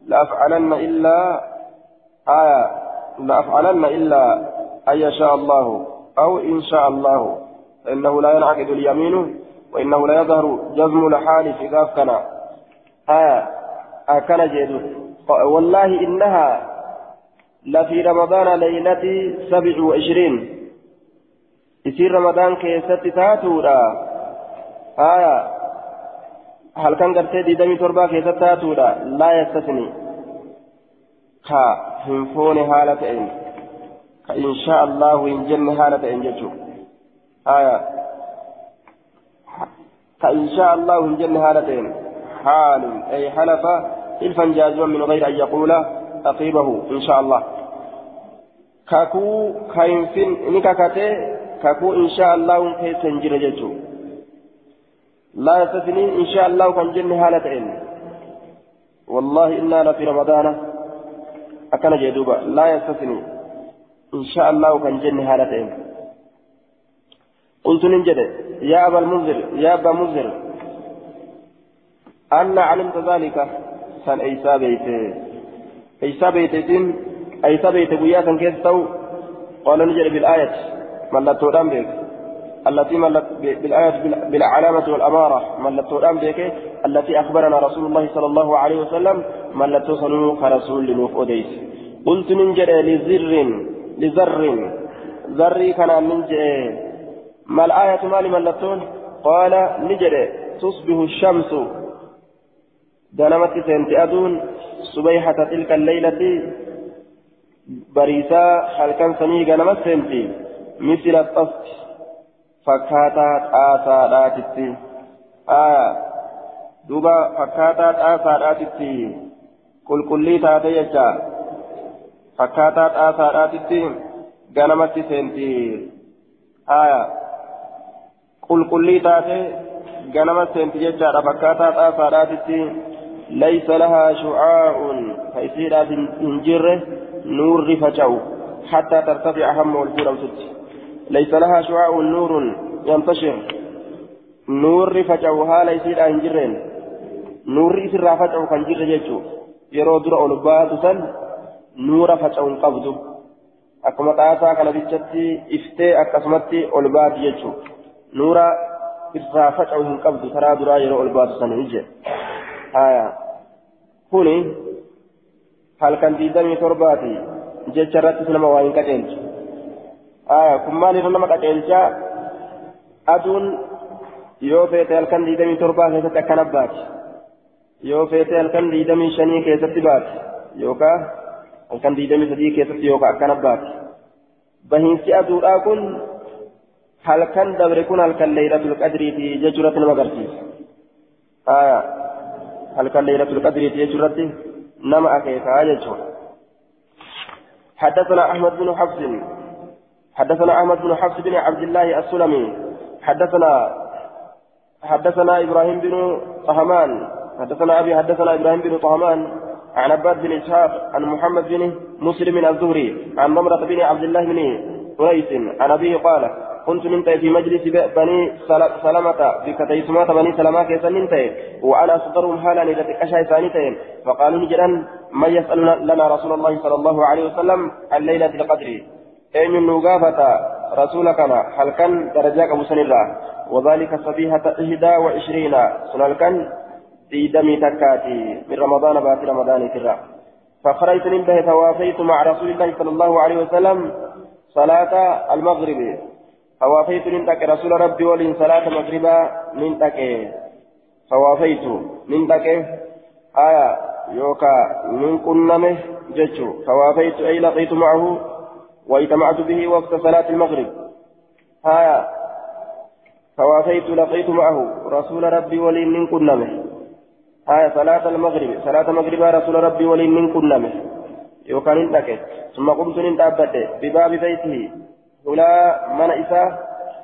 S1: لأفعلن إلا آية لأفعلن إلا أن يشاء الله أو إن شاء الله. فإنه لا ينعقد اليمين وإنه لا يظهر جزم الحال في ذاك كان آية أكن جيد. والله إنها لفي رمضان ليلة سبع وعشرين. يصير رمضان كيست تاتورا آية هل كان قرتي دي دمي تربا كيست تاتورا لا يستثني كا هنفون حالتين إن شاء الله إن جن هالة إن جتشو آية فإن شاء الله إن جن هالتين حال أي حلف إلفا جازما من غير أن يقول أقيبه إن شاء الله كاكو كاينفين نكاكاتي كاكو إن شاء الله كيسن جرجتو لا يستثني إن شاء الله كان جن هالتين والله إنا لفي رمضان أكن جدوبا لا يستثني إن شاء الله كان جن هالتين قلت ننجد يا أبا المنذر يا أبا منذر أن علمت ذلك سن أيسا بيتي أيسا بيتين أيسا بيتي بياتا كيف قال نجد بالآية ملتو بك التي ملت بالآية بالعلامة والأمارة. ملت بك التي أخبرنا رسول الله صلى الله عليه وسلم ملت صنوخ رسول لنوف أديس قلت ننجد لزر لزر. ذري كان ننجد ما الآية؟ مالي ملتون قال نجد تصبح الشمس. دنمت سنت أدون. صبيحة تلك الليلة. بريسا حلقا سني غنمت سنتي. مثل الطفت فكاتا آسا راتتي آية دوبا فكاتا آسا راتتي قل قل لي تاتي يجا فكاتا آسا راتتي غنمت سنتي آية قل قل لي تاتي غنمت سنتي يجا فكاتا آسا راتتي ليس لها شعاع فيصير انجر نور فجأو حتى ترتفع هم والفور ليس لها شعاع نور ينتشر نور فجأوها ليس لها انجرين نور إسر فجأو كان جر جيتشو يرو در أولبات سن نور فجأو قبض akkuma xaasaa kana bichatti iftee akkasumatti ol baati jechuudha nuura irraa faca'u hin qabdu karaa duraa yeroo ol baatu sana ije haya kuni halkan diidamii torbaati jecha irratti nama waa hin qaceelchu haya kun maalirra nama qaceelchaa aduun yoo feete halkan diidamii torbaa keessatti akkana baati yoo feete halkan diidamii shanii keessatti baati yookaan halkan diidamii sadii keessatti yookaan akkana baati bahiinsi aduudhaa kun halkan dabre kun halkan leeylatul qadriiti jechuurratti nama agarsiisa haya halkan leeylatul qadriiti jechuurratti nama akeekaa jechuudha حدثنا أحمد بن حفص حدثنا أحمد بن حفص بن عبد الله السلمي حدثنا حدثنا إبراهيم بن طهمان حدثنا أبي حدثنا إبراهيم بن طهمان عن عباد بن إسحاق عن محمد بن مسلم الزهري عن ضمرة بن عبد الله بن قريش عن أبيه قال كنت ننتهي في مجلس بني سلمة بكتيسمات بني سلمة كيسا ننتهي وأنا أصدرهم حالا إذا تكشى ثانيتين فقالوا نجرا من يسأل لنا رسول الله صلى الله عليه وسلم عن ليلة القدر. أين النقافة رسولك هل كان درجاك سنرة وذلك صبيحة إحدى وعشرين سنالكن في دمي تكاتي من رمضان بات رمضان ترى فخرجت ننتهي توافيت مع رسول الله صلى الله عليه وسلم صلاة المغرب فوافيت ننتك رسول ربي ولين صلاة مغربا ننتك فوافيت ننتك آية يوكا من كنمه ججو فوافيت أي لقيت معه واجتمعت به وقت صلاة المغرب. آية فوافيت لقيت معه رسول ربي ولين من كنمه آية صلاة المغرب صلاة المغرب رسول ربي ولين من كنمه يوكا ننتك ثم قمت ننتابت بباب بيته. ولا من إساء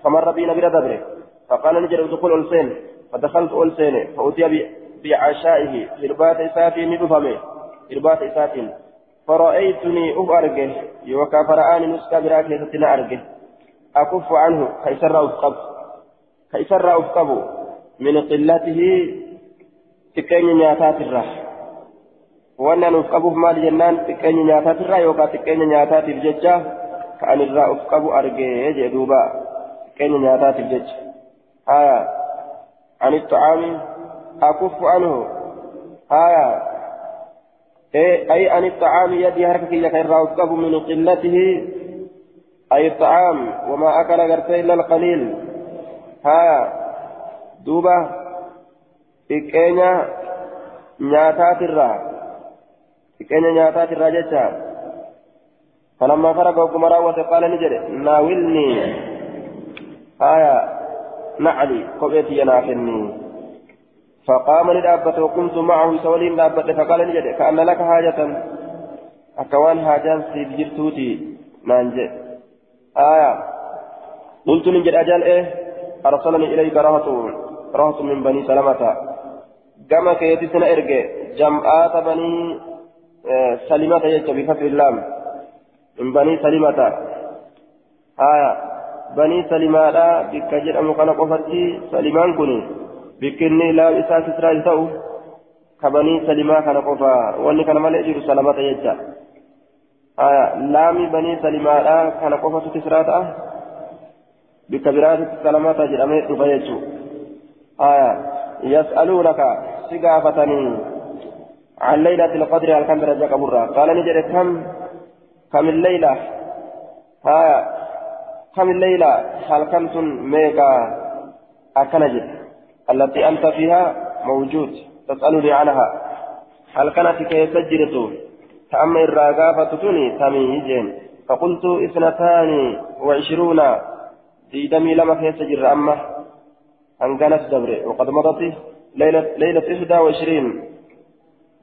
S1: فمر بي نبي دبره فقال نجر ادخل ألسين فدخلت ألسين فأتي بعشائه. إربات إساتي ندفمه. إربات إساتي فرأيتني أفرقه يوكا فرآني نسكا برأك يستنا أرقه أكف عنه كيسر أفقب كيسر أفقب من قلته تكين نياتات الراح وأنا نفقبه مال جنان تكين نياتات الراح يوكا تكين نياتات الججة. كأن الراء أفقب أرجي جدوبا كين نياتات الجج آية عن الطعام أكف عنه. آية أي عن الطعام يدي هركك الراء أفقب من قلته. أي الطعام وما أكل غرتي إلا القليل. آية دوبا xiqqeenya nyaataatirraa xiqqeenya nyaataatirraa jecha فلما فرغ وكما راوت قال نجد ناولني. آية نعلي قبيتي ينافني. فقام لدابة وقمت معه. سولين دابة فقال نجد كأن لك حاجة. أكوان حاجان سيد جرتوتي نانجي آية. قلت نجد أجل إيه؟ أرسلني إليك رهط رهط من بني سلمة. كما كيتي سنة إرجع جمعات بني سلمة يجب بفتح اللام. من بني سلمة. آية. بني سلمة بك جرأم كان قفتي سلمان كني بكني لا إساس إسرائيل تأو كبني سلمة كان قفا واني كان ملئ جير سلمة يجب آية لامي بني سلمة كان قفة تسرات بكبيرات سلمة جرأمي تفيجو آية يسألونك سقافتني عن ليلة القدر هل كم درجة قبرها قال نجد كم كم الليلة آية كم الليلة هل كم ميكا أكنجد التي أنت فيها موجود تسألني عنها. هل كانت كيف سجلت فأما الرقافة توني تميجين فقلت اثنتان وعشرون. في دمي لما في سجر أما أن كانت دبر وقد مضت ليلة ليلة إحدى وعشرين.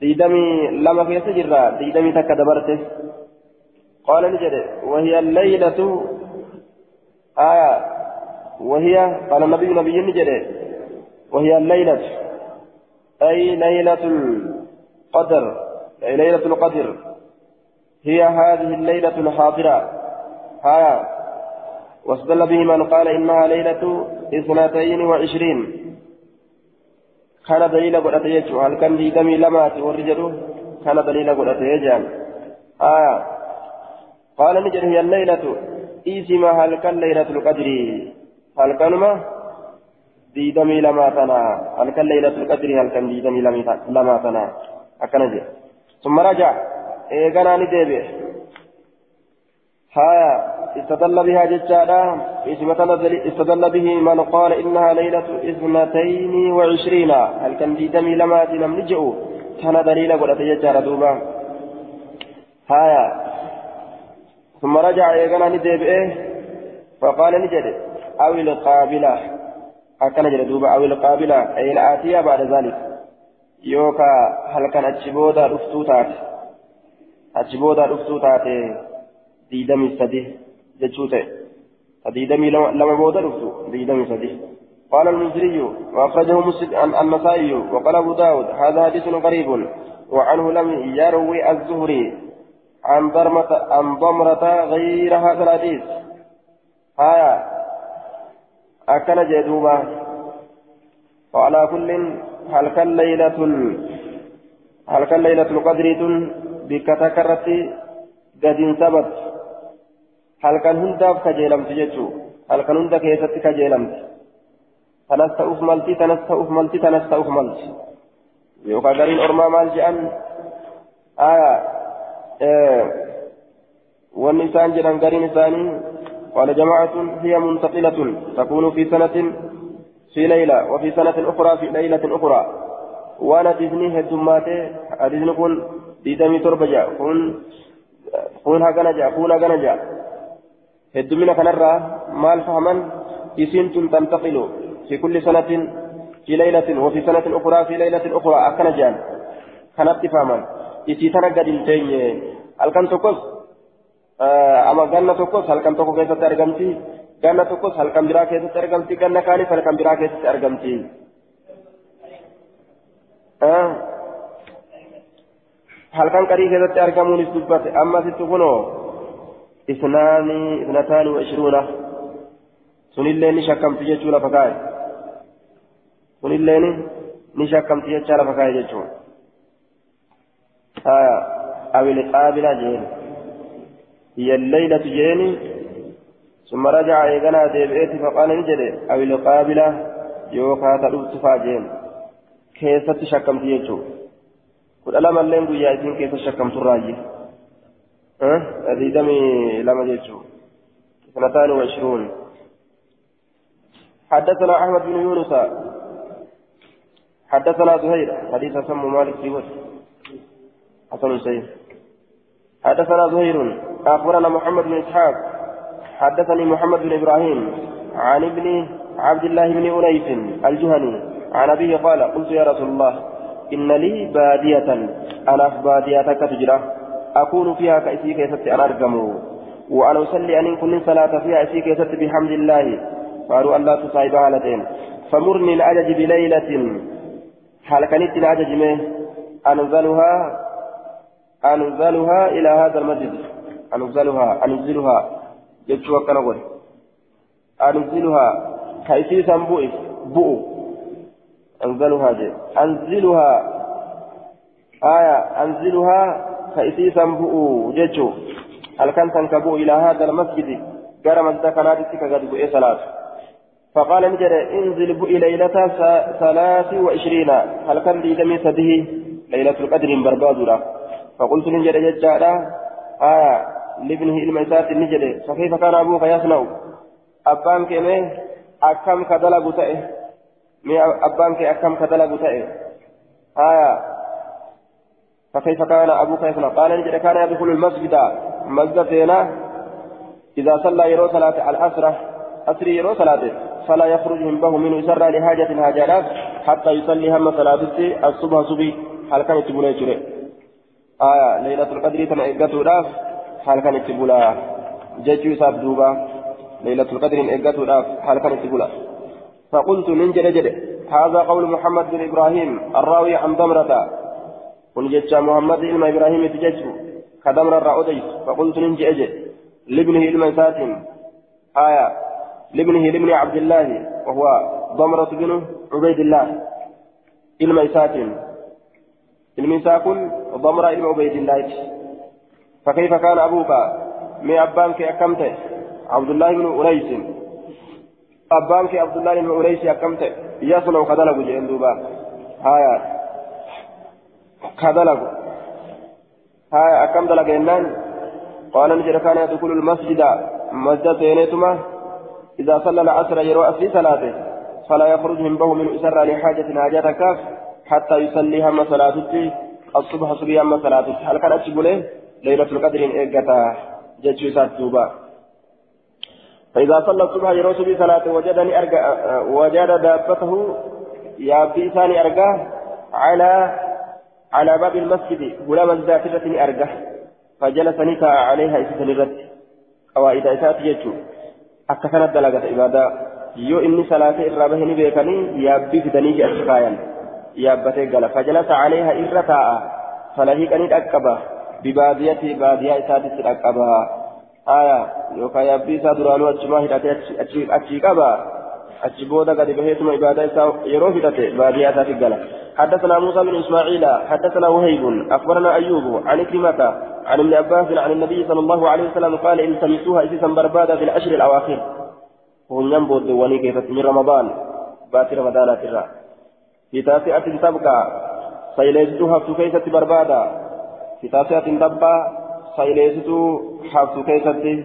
S1: في دمي لما سجر في دمي تك قال نجد وهي الليلة. آية وهي قال النبي نبي نجد وهي الليلة أي ليلة القدر أي ليلة القدر. هي هذه الليلة الحاضرة. ها واستدل به من قال إنها ليلة اثنتين وعشرين. كان دليل يجو. هل كان لي دمي لمات والرجل كان دليل يجان آه قال نجر هي الليلة. إيسما هل كان ليلة القدر؟ هل كان ما؟ دي دمي لما تنا هل كان ليلة القدر هل كان دي دمي لما تنا أكنجي ثم رجع إيقنا ندبه هايا استدل بها ججالا استدل به من قال إنها ليلة اثنتين وعشرين هل كان دي دمي لما تنم نجئو كان دليل قد ججالا دوبا هايا ثم رجع إيقنا ندبه فقال نجد أو القابلة أكن جل دوبا أو القابلة أي الآتية بعد ذلك يوكا هل كان أتشبودا رفتوتات أتشبودا رفتوتات ديدمي سدي جتشوته ديدمي لما بودا رفتو ديدمي سدي قال المنذري وأخرجه النسائي وقال أبو داود هذا حديث غريب وعنه لم يروي الزهري عن ضمرة عن ضمرة غير هذا الحديث آية أكن جدوبا وعلى كل هل كان ليلة هل كان ليلة القدر بك تكرت قد انثبت هل كان هنداف كجيلمت جتشو هل كان هندا كيست كجيلمت تنست أفملتي تنست أفملتي تنست أفملتي يوكا قرين أرما مال جأن آية آه والنسان جران قرين ثاني قال جماعة هي منتقلة تكون في سنة في ليلة وفي سنة أخرى في ليلة أخرى. وأنا ديزني هدوماتي ديزني كون ديدمي تربجا كون كون هاغنجا كون هاغنجا. هدومنا كنرا مال فهما إسين تنتقل في كل سنة في ليلة وفي سنة أخرى في ليلة أخرى أكنجان. كانت فهما إسي تنقل التين الكن تقص ama ganna tokkos halkan tokko keessatti argamti ganna tokkos halkan biraa keessatti argamti ganna kaanis halkan biraa keessatti argamti halkan qarii keessatti argamuunis dubbate ammasitti kunoo isnaani isnataani wa ishruuna sunillee ni shakkamti jechuu lafa kaa'e sunillee ni shakkamti jechaa lafa kaa'e jechuun haya awil qaabila jeen هي الليلة جيني ثم رجع إيغانا ديبئتي فقال نجد أو القابلة يوكا تلوت فاجين كيسة شكمت يجو قل ألم اللين قويا إذن كيسة شكمت الراجي ها؟ أه؟ دمي لما يجو اثنتان وعشرون. حدثنا أحمد بن يونس. حدثنا زهير. حديث سمو مالك وجه. حسن سيد حدثنا زهير. أخبرنا محمد بن إسحاق. حدثني محمد بن إبراهيم عن ابن عبد الله بن أنيس الجهني. عن أبيه قال قلت يا رسول الله إن لي بادية أنا في باديتك تجرى أكون فيها كأسي كيست أنا أرقم. وأنا أصلي أن كن صلاة فيها أسي كيست بحمد الله. قالوا أن لا تصعب هالتين فمرني الأجج بليلة. حال كانت الأجج أنزلها أنزلها إلى هذا المسجد. أنزلها أنزلها جدت كان أقول أنزلها كيسيسا بؤس بؤ أنزلها جي أنزلها آية. أنزلها كيسيسا بؤ جدت هل كان تنكبوا إلى هذا المسجد. قال مسجد كانت قد بؤ صلاة. فقال نجد انزل بؤ ليلة ثلاث وعشرين. هل كان لي دمي سده ليلة القدر برباد فقلت نجد ججالا آية. لابنه الميسات نجد فكيف كان أبوك يصنع؟ أبان كمي أكم كدلق تأه. أبان كي أكم كدلق تأه. آية. فكيف كان أبوك يصنع؟ قال نجد كان يدخل المسجد. مسجد فينا إذا صلى يرو صلاة الأسرة أسري يرو صلاة. فلا يخرج من به منه سر لحاجة هاجرات حتى يصلي هم صلاة الصبح صبي. هل كانت تبولي آية. ليلة القدر تنعقته حال كانت تبولا ججو ساب دوبا. ليلة القدر إيقاته لاف حال كانت تبولا فقلت من جد هذا قول محمد بن إبراهيم الراوي عن ضمرة قل محمد بن إبراهيم تججو كدمر الرأوديس فقلت من جد لابنه إلما ساتم آية. لابنه لابن عبد الله. وهو ضمرة بن عبيد الله. إلما ساتم المساكن ضمر إلى عبيد الله. فكيف كان أبوك؟ من أبانك أكمت؟ عبد الله بن أنيس. أبانك عبد الله بن أنيس أكمت؟ يصنع كذلك جئن دوبا. هايا. كذلك. هايا أكمت لك إنان؟ قال نجد كان يدخل المسجد. مسجد سينيتما إذا صلى العصر يروى في صلاته. فلا يخرج من به من أسر لحاجة حاجتك حتى يصلي هم صلاته الصبح صبي هم هل كان أتشبه ليلة القدر إيقتا جتشو ساتوبا. فإذا صلى الصبح يروس بصلاة وجدني أرجع وجد دابته يا بيساني أرجع على على باب المسجد غلام الذاكرة أرجع. فجلس نكا عليها إسسن الرد. قواعد إسات يجو أكثر الدلقة عبادة يو إني صلاة إرابه بيكني يا بيفتني جأسكايا يا بتقل فجلس عليها إرتاء فلهيكني أكبه ببادية بادية إساتي الأقبا آية يوكا يبدي سادرانو أجما هداتي أجي قبا أجي بودا قد بهيتم عبادة إسا يرو هداتي بادية إساتي قلا حدثنا موسى بن إسماعيل حدثنا وهيب أخبرنا أيوب عن كلمة عن ابن عباس عن النبي صلى الله عليه وسلم قال التمسوها إسيسا بربادا في العشر الأواخر وهم ينبو الدواني كيف من رمضان بات رمضان ترى في تاسعة تبقى سيليزتها في كيسة بربادا كتابة تبا سيليستو حفظ كيستي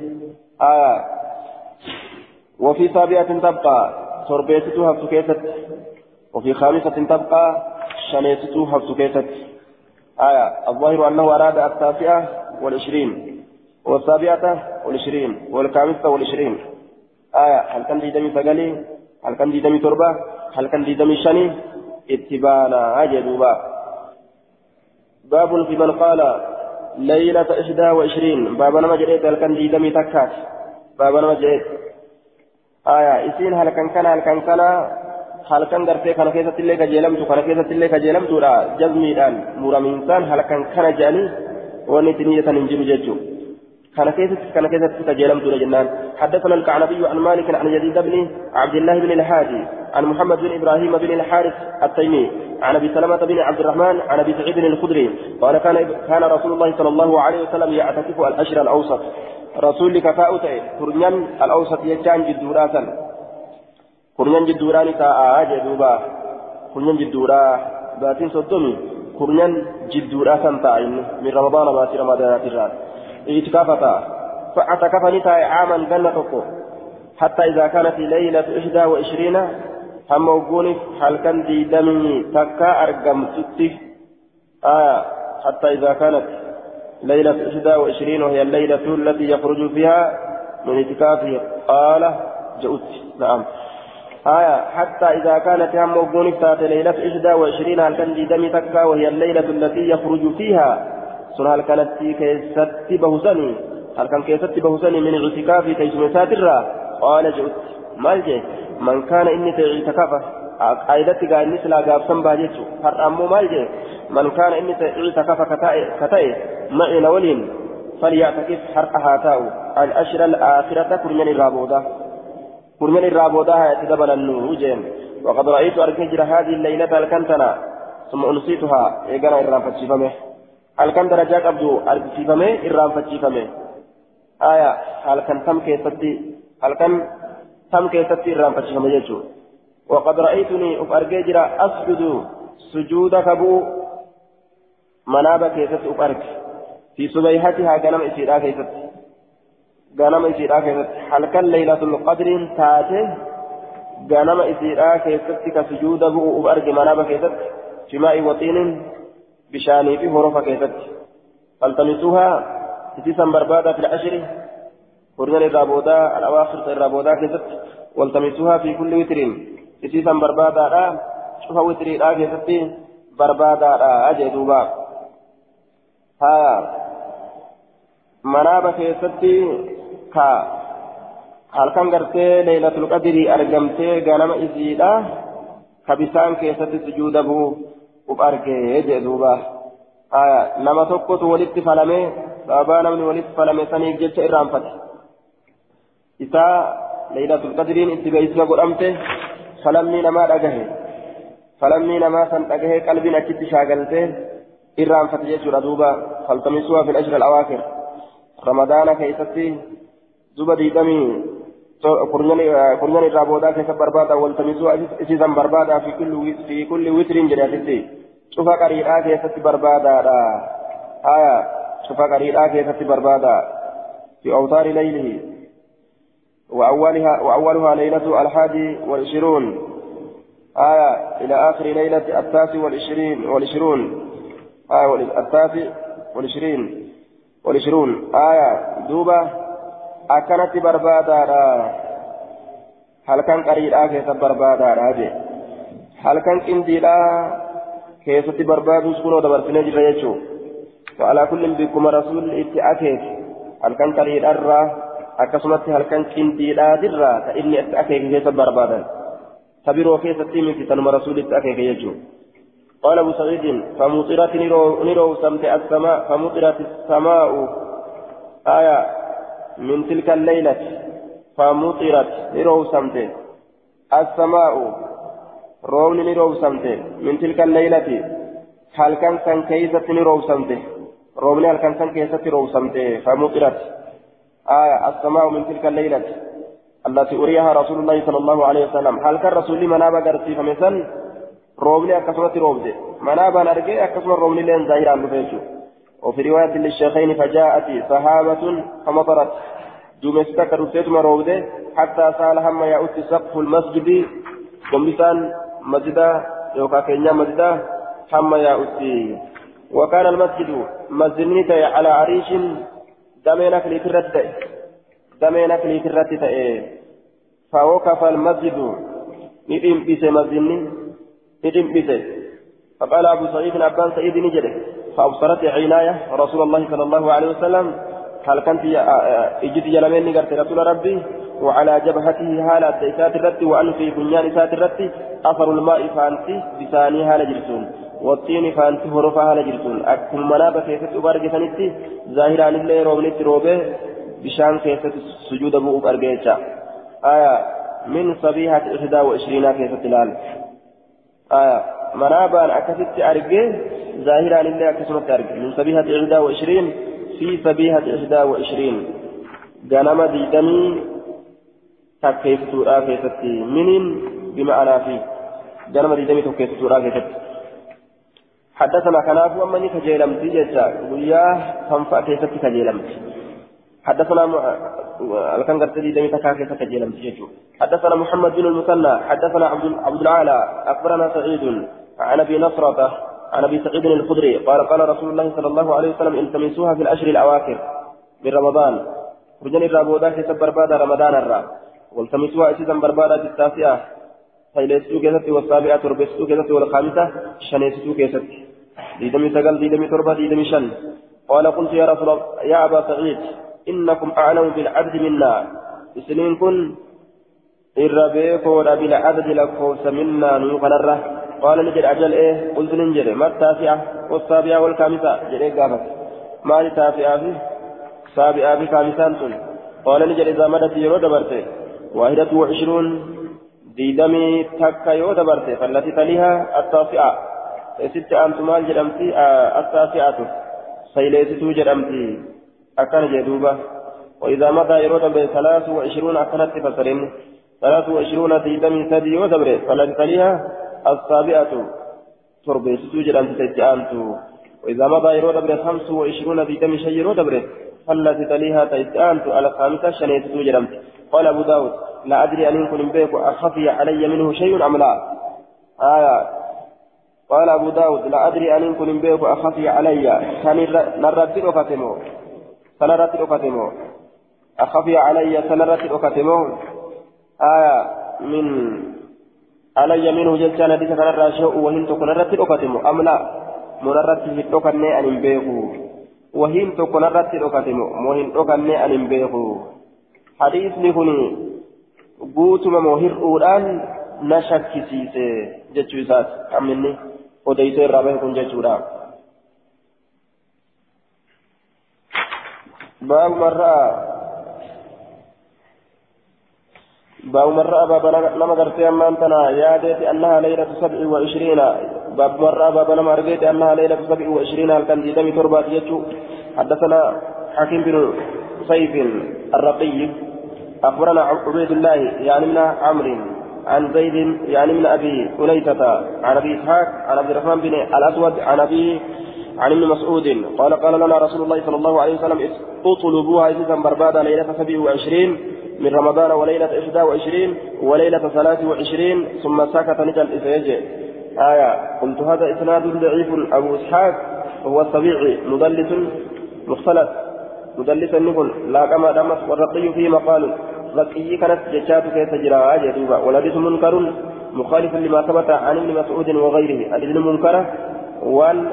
S1: آية وفي سابعة تبقى تربيتو حفظ كيست وفي خامسة تبقى شنيستو حفظ كيست آية الظاهر أنه أراد التاسعة والعشرين والسابعة والعشرين والخامسة والعشرين آية هل كان دي دمي سقالي هل كان دي دمي تربة هل كان دي دمي شني اتبانا أجدوبا باب في من قال ليلة إحدى وعشرين. باب نما جريت هل دي دمي تكات. باب نما جريت. آية. إسين هل كان كان هل كان كان هل كان درتي كان كيسة اللي كجيلمتو. كان كيسة اللي كجيلمتو لا. جزمي الآن مرامينسان هل كان كان جاني. ونتنية ننجم جيجو. كان كيست كان كيست تجلم دون جنان. حدثنا الكعنبي عن مالك عن يزيد بن عبد الله بن الهادي عن محمد بن إبراهيم بن الحارث التيمي عن أبي سلمة بن عبد الرحمن عن أبي سعيد الخدري قال كان كان رسول الله صلى الله عليه وسلم يعتكف الأشر الأوسط. رسول كفاؤت ترنيان الأوسط يجان جدوراسا كرنيان جدوراني تاء جدوبا كرنيان جدورا باتين صدومي. كرنيان جدوراسا تاء من رمضان ما في رمضان الرات. اعتكافتا فاعتكفني تاي عاما جنة حتى إذا كانت ليلة إحدى وعشرين هم وقوني هل دي دمي تكا أرقم ستي آه حتى إذا كانت ليلة إحدى وعشرين وهي الليلة التي يخرج فيها من اعتكافه قال جئت نعم. آية حتى إذا كانت هم وقون تات ليلة إحدى وعشرين هل كان دم تكا وهي الليلة التي يخرج فيها سنة هل كانت كيست بهسني هل كان كيست بهسني من اعتكاف كيسمسات الرا؟ قال جئت. مال من كان إني تعتكافه قاعدتي قال نسلا قاب سنبا جيتو هرأمو مال من كان إني تعتكاف كتائي معي نولين فليعتكف حرقها تاو. الأشر الآخرة كرمين الرابودة كرمين الرابودة يتدبل النور جين وقد رأيت أركجر هذه الليلة الكنتنة ثم أنسيتها إيقنا إرام فتشفمه إرام فتشفمه آية هل كان تم كيستي هل كان تم كيستي إرام فتشفمه يجو وقد رأيتني أفرجر أسجد سجود كبو منابة كيست أفرج في سبيحتها غنم إسيرا كيست غنم إسيرا كيست كان ليلة القدر تاتي غنم إسيرا كيست كسجود بو أفرج منابة كيست في ماء وطين بشاني في هرفة كيست فالتمسوها تتسا بربادة في العشر. ورجل الرابودا الأواخر الرابودا كيست والتمسوها في كل وتر. تتسا بربادة شوف وتري لا كيست بربادة أجي دوبا. ها manaaba keessatti ka halkan gartee leeylatul qadrii argamtee ganama isiidha ka bisaan keessatti sujuuda bu'u uf argee jee duuba nama tokkotu walitti falame sababaa namni walitti falame saniif jecha irraanfate isaa leeylatul qadriin itti beeksisa godhamte falammii namaa dhagahe falammii namaa san dhagahe qalbiin achitti shaagaltee irraanfate jechuudha duuba faltamisuwaa fil ashra al-awaakir رمضان كيستي زبا ديدمي كرنان الرابودا كيس بربادا والتمسوا اسيزا بربادا في كل في كل وتر جراتي شوفا قريرا كيستي بربادا آية شوفا قريرا كيستي بربادا في أوتار ليله وأولها وأولها ليلة الحادي والعشرون آية إلى آخر ليلة التاسع والعشرين والعشرون آية التاسع والعشرين والعشرون آية دوبة أكنت بربادا هل كان قريبا كيف بربادا هل كان كنديلا كيف بربادو سكونو دبرتنا جريتشو وعلى كل بكم رسول اتأكيد هل كان قريبا الرا أكسمت هل كان كنديلا درا فإني اتأكيد كيف بربادا تبيرو كيف تيمي في تنم رسول اتأكيد يجو قال أبو سعيد فمطرت نرو سمت السماء فمطرت السماء آية من تلك الليلة فمطرت نرو سمت السماء روم نرو سمت من تلك الليلة هل كان سن كيسة نرو سمت روم هل كان سن كيسة نرو سمت فمطرت آية السماء من تلك الليلة التي أريها رسول الله صلى الله عليه وسلم هل كان رسول منابا قرسي فمثل روبني أكسمت روبدي منابا أرجع أكسم روبني لين ظاهر عن بفيتو وفي رواية للشيخين فجاءت سحابة فمطرت دومستا كروسيتما روبدي حتى سال هم يأتي سقف المسجد قمبسان مسجدا يوكا كينيا مسجدا هم يأتي وكان المسجد مسجد على عريش دمينك لترد دمينك لترد فوقف المسجد ندم بس مسجد ندمبته فقال أبو سعيد أبان سعيد نجده فأبصرت عناية رسول الله صلى الله عليه وسلم كنت إجت جلمين نقرت رسول ربي وعلى جبهته هالة إسات الرت وأنفي بنيان إسات الرت أثر الماء فأنت بساني هالة جرسون والطين فأنت هرفا هالة جرسون أكثر منابة كيست أبارك سنتي ظاهرا لله روبنت روبه بشان كيست سجود أبو أبارك آية من صبيحة إحدى وعشرين كيست الآن آية منابان أكست أرجع ظاهرا لله أكسمت أرجع من سبيهة إحدى وعشرين في سبيهة إحدى وعشرين. جنم ديدمي تكيف سورة كيستي منين؟ بمعنى في جنم ديدمي تكيف سورة كيستي حدثنا كناف ومن كجيلم تيجتا وياه تنفع كيستي كجيلم حدثنا الكن قد تجد دمي تكاكي تيجو حدثنا محمد بن المثنى. حدثنا عبد عبد العالى أخبرنا سعيد. عن أبي نصرة. عن أبي سعيد الخدري قال قال رسول الله صلى الله عليه وسلم التمسوها في الاشهر الأواخر من رمضان. رجل الرابودا كسب بربادا رمضان الرا. والتمسوها اسيدا بربادا في التاسعة سيلستو كيستي والسابعة تربستو كيستي والخامسة شنيستو كيستي ديدمي سقل ديدمي تربة ديدمي شن. قال قلت يا رسول الله يا أبا سعيد إنكم أعلم بالعبد منا. سنين كن إربيكو بالعبد لكوس منا نوقن الره قال نجد أجل إيه؟ قلت ننجري ما التاسعة؟ والسابعة والخامسة. جريك قافت ما التاسعة في؟ سابعة في خامسان قال نجد إذا مدت يرو دبرته واحدة وعشرون. ديدمي تكا يو دبرته فالتي تليها التاسعة. ست أنت مال جرمتي التاسعة. سيليستو جرمتي أكان جدوبة وإذا مضى يرو دبرته ثلاث وعشرون أكنت فسرين ثلاث وعشرون ديدمي سدي يو دبرته فالتي تليها السابعة. تربيستو جرمتي تتأنتو وإذا مضى يرو دبرته خمس وعشرون ديدمي شي يرو دبرته فالتي تليها تتأنت على خامسة شنيتو جرمت قال أبو داود لا أدري أن يكون بيك أخفي علي منه شيء أم لا. آية. قال أبو داود لا أدري أن يكون بيك أخفي علي. كان نرد أكتمو سنرد أكتمو أخفي علي سنرد أكتمو آية. من علي منه جلسان حديث كان الراشع وهن تكون رد أكتمو أم لا مررت في التوكني أن tokko narratti dhokate moo hin dhokanne an hin beeku hadiisni kun guutuma moo hir'uudhaan na shakkisiise jechuu isaati amminni odeysee irraa bahe kun jechuudha باب مرة باب مرة باب لما قرت أما أنتنا يا ديت أنها ليلة سبع وعشرين. باب مرة باب لما رجيت أنها ليلة سبع وعشرين. هل كان ديدمي تربة يجو؟ حدثنا حكيم بن سيف الرقي. أخبرنا عبيد الله يعني من عمرو عن زيد يعني من أبي أليتة عن أبي إسحاق عن عبد الرحمن بن الأسود عن أبي عن ابن مسعود. قال قال لنا رسول الله صلى الله عليه وسلم اطلبوها إذا بربادا ليلة سبع وعشرين. من رمضان وليلة إحدى وعشرين وليلة ثلاث وعشرين ثم سكت نجل إسيجي. آية قلت هذا إسناد ضعيف. أبو إسحاق وهو السبيعي مدلس مختلط مدلس النقل لا كما دمس والرقي فيه مقال. رقي كانت جشات كيف جرى؟ جدوبا والحديث منكر مخالف لما ثبت عن ابن مسعود وغيره. الابن منكر وان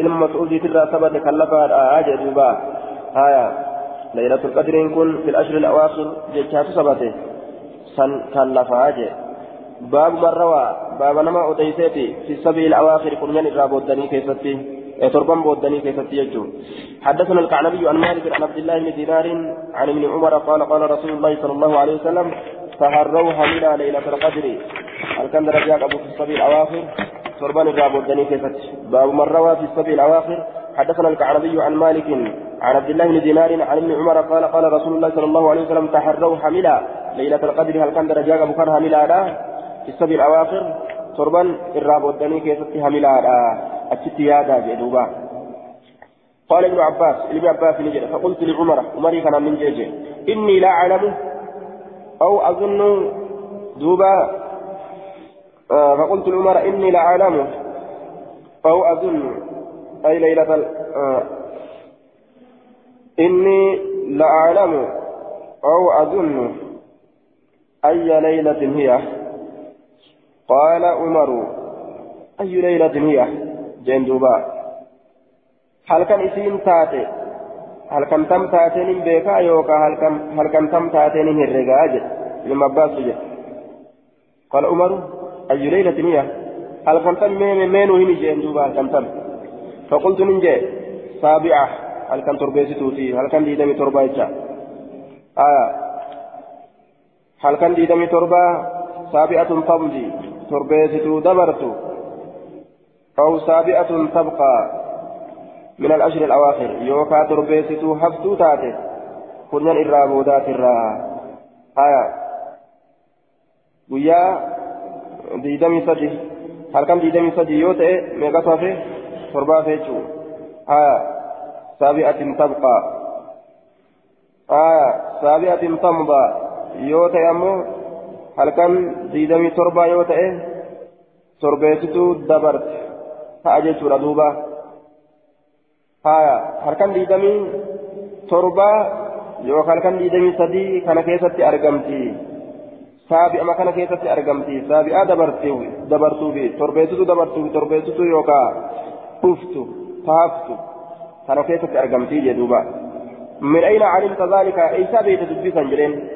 S1: ابن مسعود ترى ثبت كلفها جدوبا آية ليلة القدر يكون في الأشهر الأواخر جشات ثبت سن كلفها باب من روى باب نما أتيسيتي في السبيل الأواخر كن الرابو الدني كيفتي تربان بودني كيف تيجو حدثنا الكعنبي عن مالك عن عبد الله بن دينار عن ابن عمر قال قال رسول الله صلى الله عليه وسلم تهروا حملا ليلة القدر هل كان درجات أبو في السبيل الأواخر تربان الراب بودني كيف باب من روى في السبيل الأواخر حدثنا الكعنبي عن مالك عن عبد الله بن دينار عن ابن عمر قال قال رسول الله صلى الله عليه وسلم تحروا حملا. ليلة القدر هل كان درجات أبو كان حملا في السبيل الأواخر تربان الراب بودني كيف حملا؟ أتت يادا جدوبا قال ابن عباس ابن عباس نجد فقلت لعمر عمر كان من جيجي إني لا أعلم أو أظن دوبا آه فقلت لعمر إني لا أعلم أو أظن أي ليلة آه إني لا أعلم أو أظن أي ليلة هي قال عمر أي ليلة هي jeen duuba halkan isiin taate halkan tam taateen hin beekaa yookaan halkan tam taateen hin herregaa jedhe ilma abbaasu jedhe qala umaru ayyu leeylatin hiya halkan tam meenuu hin jeen duuba halkan tam فقلت من جاء. سابعة. هل كان تربيتي في هل كان ديدمي تربة آية. هل كان ديدمي تربة سابعة تمضي. تربيتي دبرت. أو سابعة تبقى. من الأشهر الأواخر. يوكا تربيستو حفتو تاتي. كنن الرابودات الرا آية. ويا ديدمي سدي هل كان ديدمي سدي يوتي ميغا صافي تربا فيتشو آية سابعة تبقى آية سابعة تمضى يوتي أمو هل كان ديدمي تربا يوتي تربيستو دبرت ta'a jechuudha duuba. Haya halkan diidamii torbaa yookaan halkan diidamii sadii kana keessatti argamti. Saabi'a makana keessatti argamti. Saabi'a dabartuu fi torbeessitu dabartuu fi torbeessitu yookaan dhuftu taaftu kana keessatti argamti jedhuuba من أين علمت ذلك أي سابيت دبيسا جرين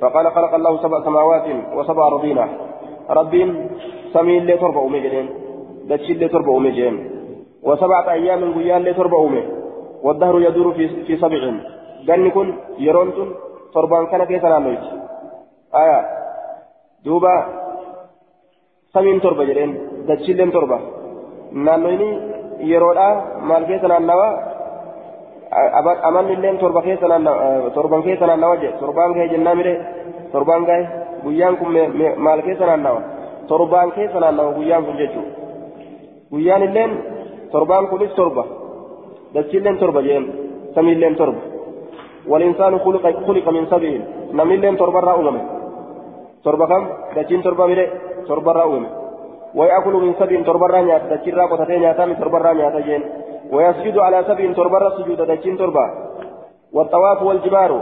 S1: فقال خلق الله سبع سماوات وسبع أرضين رب سمين لي تربة أمي جرين دتشي لي تربة أمي جرين وسبعة أيام قيان لي تربة أمي والدهر يدور في في سبع قال كن يرون تربان دوبا سمين تربة جرين دتشي لي تربة نانويني يرودا مال كيف نعمل amanni illeen torba keessa torban keessa naannawa jedhe torbaan gahe jennaa mire torbaan gahe guyyaan kun maal keessa naannawa torbaan keessa naannawa guyyaan kun jechuudha guyyaan illeen torbaan kunis torba dachiilleen torba jeen samiilleen torba والإنسان خلق خلق من سبع نميلين تربة تربة كم دجين تربة ميري تربة رأومه ويأكل من سبع تربة رانيات دجين راقو تتين ياتامي تربة رانيات جين ويسجد على سبع تربة سجود دجين تربة والطواف والجبار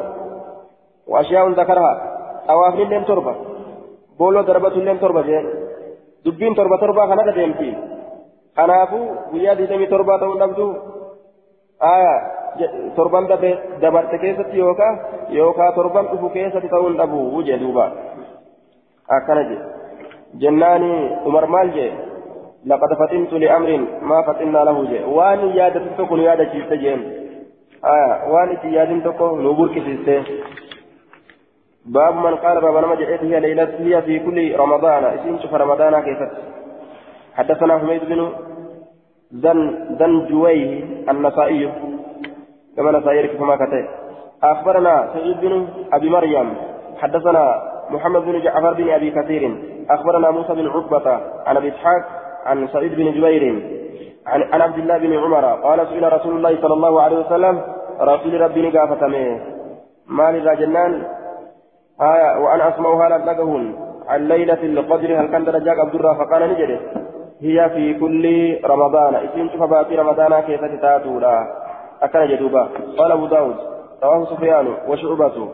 S1: وأشياء ذكرها طواف لين تربة بولو دربة لين تربة جين دبين تربة تربة خنا ديمتي kanaafuu guyyaa digdamii torbaa ta'uu dhabdu. Torban dabarte keessatti yookaan yookaan torban dhufu keessatti ta'uu hin dhabu jee akkana je jennaani umar maal jee لقد فتنت لأمر ما فتنا له جي وان يادة تكون يادة جيسة جين آه وان يادة تكون نبور كسيسة باب من قال باب نمجي هي ليلة هي في كل رمضان اسم شوف رمضان كيف حدثنا حميد بن زن زنجويه النسائي كما نسائي كما كتب أخبرنا سعيد بن أبي مريم حدثنا محمد بن جعفر بن أبي كثير. أخبرنا موسى بن عقبة عن أبي إسحاق عن سعيد بن جبير عن, عن عبد الله بن عمر. قال سئل رسول الله صلى الله عليه وسلم رسول ربي نقافة مال الرجلان آية وأنا أسمعها لأنكهن عن ليلة القدر هل كان درجاك عبد الله فقال نجده هي في كل رمضان. اسم فباتي رمضان كيف تتاتولا أكن جدوبا. قال أبو داود رواه سفيان وشعبة.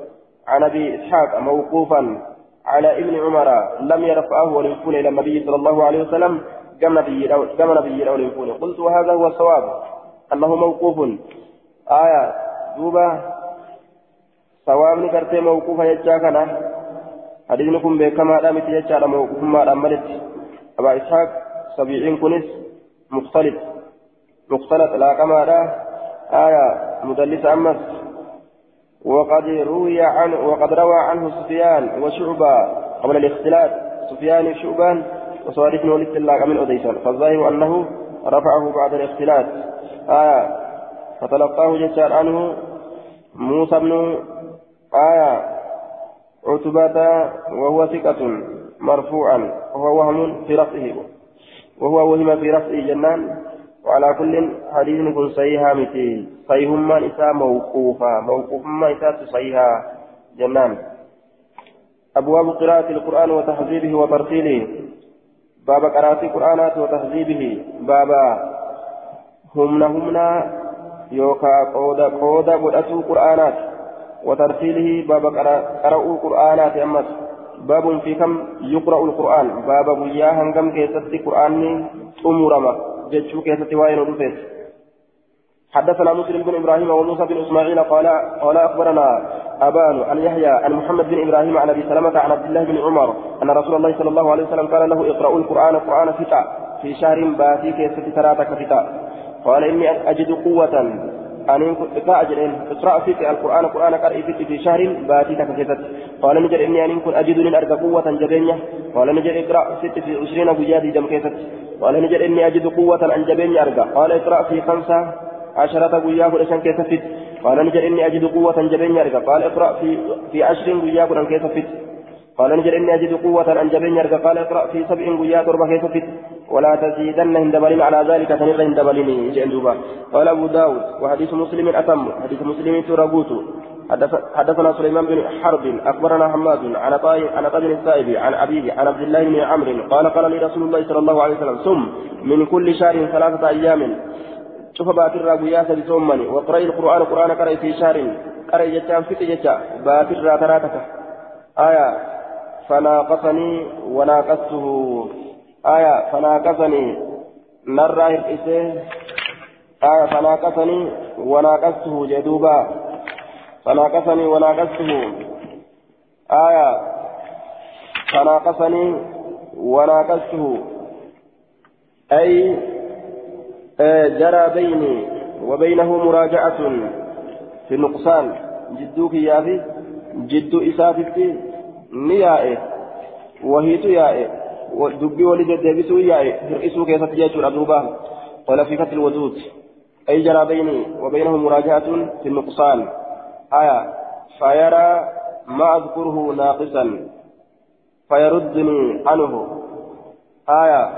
S1: عن أبي إسحاق موقوفا على ابن عمر لم يرفعه وليكون إلى النبي صلى الله عليه وسلم كما نبي كما نبي وليكون قلت وهذا هو الصواب أنه موقوف. آية دوبا صواب نكرتي موقوفا يجاكنا حديثكم بكما دامت يجاكنا موقوف ما دامت أبا إسحاق سبيعين كنس مختلف مختلط لا كما آية مدلس أمس. وقد روي عنه وقد روى عنه سفيان وشعبة قبل الاختلاط. سفيان شعبان وصالح ولد الله من أديسان فالظاهر أنه رفعه بعد الاختلاط. آية. فتلقاه جسار عنه موسى بن آية. عتبة وهو ثقة مرفوعا. وهو وهم في رفعه. وهو وهم في رفعه جنان. وعلى كل حديث كن صحيحا متي. صحيحما إساء موقوفا. موقوفما إساء صحيحا. جنان أبواب قراءة القرآن وتحذيبه وترتيله. باب قراءة القرآن وتحذيبه باب همنا همنا يوكا قودا قودا قدأتوا قرآنات وترتيله. باب قرأوا قرآنات أمس. باب في كم يقرأ القرآن. باب بيا هنغم كيست قرآن أمرما جتشو وين ودفت حدثنا مسلم بن إبراهيم وموسى بن إسماعيل قال قال أخبرنا أبان عن يحيى عن محمد بن إبراهيم عن أبي سلمة عن عبد الله بن عمر أن رسول الله صلى الله عليه وسلم قال له اقرأوا القرآن قرآن فتى في شهر باتي كيست تراتك فتى قال إني أجد قوة أن اقرأ جرين اقرأ فيك القرآن قرآن قرأ فيك في شهر باتي تكفتت قال نجر إني أن كن أجد من أرجى قوة جبينة. قال نجر اقرأ ست في عشرين بجادي دم كيست قال نجر إني أجد قوة أن جبيني أرجى قال اقرأ في خمسة عشرة بوياه لشان كيست قال نجر إني أجد قوة جبيني أرجى قال اقرأ في في عشر بوياه لشان قال نجر إني أجد قوة أن جبيني أرجى قال اقرأ في سبع بوياه تربة كيست ولا تزيدن هندبلين على ذلك تنر هندبلين جندوبا قال أبو داود وحديث مسلم أتم. حديث مسلم تربوت حدثنا سليمان بن حرب أخبرنا حماد عن طاي عن بن السائب عن أبيه عن عبد الله بن عمرو قال قال لي رسول الله صلى الله عليه وسلم سم من كل شهر ثلاثة أيام. شوف باتر رابيات بسومني واقرأ القرآن قرآن قرأ في شهر قرأ جتان فتي جتا باتر راتراتك آية فناقصني وناقصته. آية فناقصني نرى إسيه آية فناقصني وناقصته جدوبا. فناقصني وناقصته. آية فناقصني وناقصته. أي آه، جرى بيني وبينه مراجعة في النقصان جدوك يا في جدو إسافتي نيائه وهيت يائه ودبي ولد الدبسو يائه هرئسو كيف تجاجر الأدوبة قال في فتح الوجود أي جرى بيني وبينه مراجعة في النقصان آية فيرى ما أذكره ناقصا فيردني عنه آية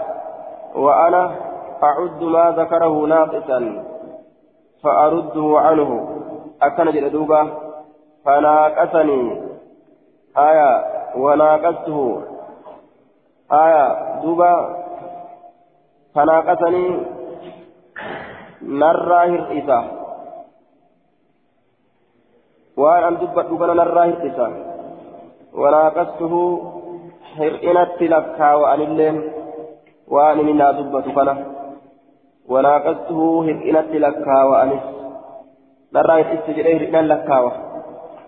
S1: وأنا أعد ما ذكره ناقصا فأرده عنه أكن جلدوبة فناقصني آية وناقصته آية دوبة فناقصني نرى هرئسة وأن أن دبت كان نرى هرئسة وناقصته هرئنت لكا وأن اللين وأن من دبت كان وناقصته هرئنت لكا وأنس نرى جريه هرئنا لكا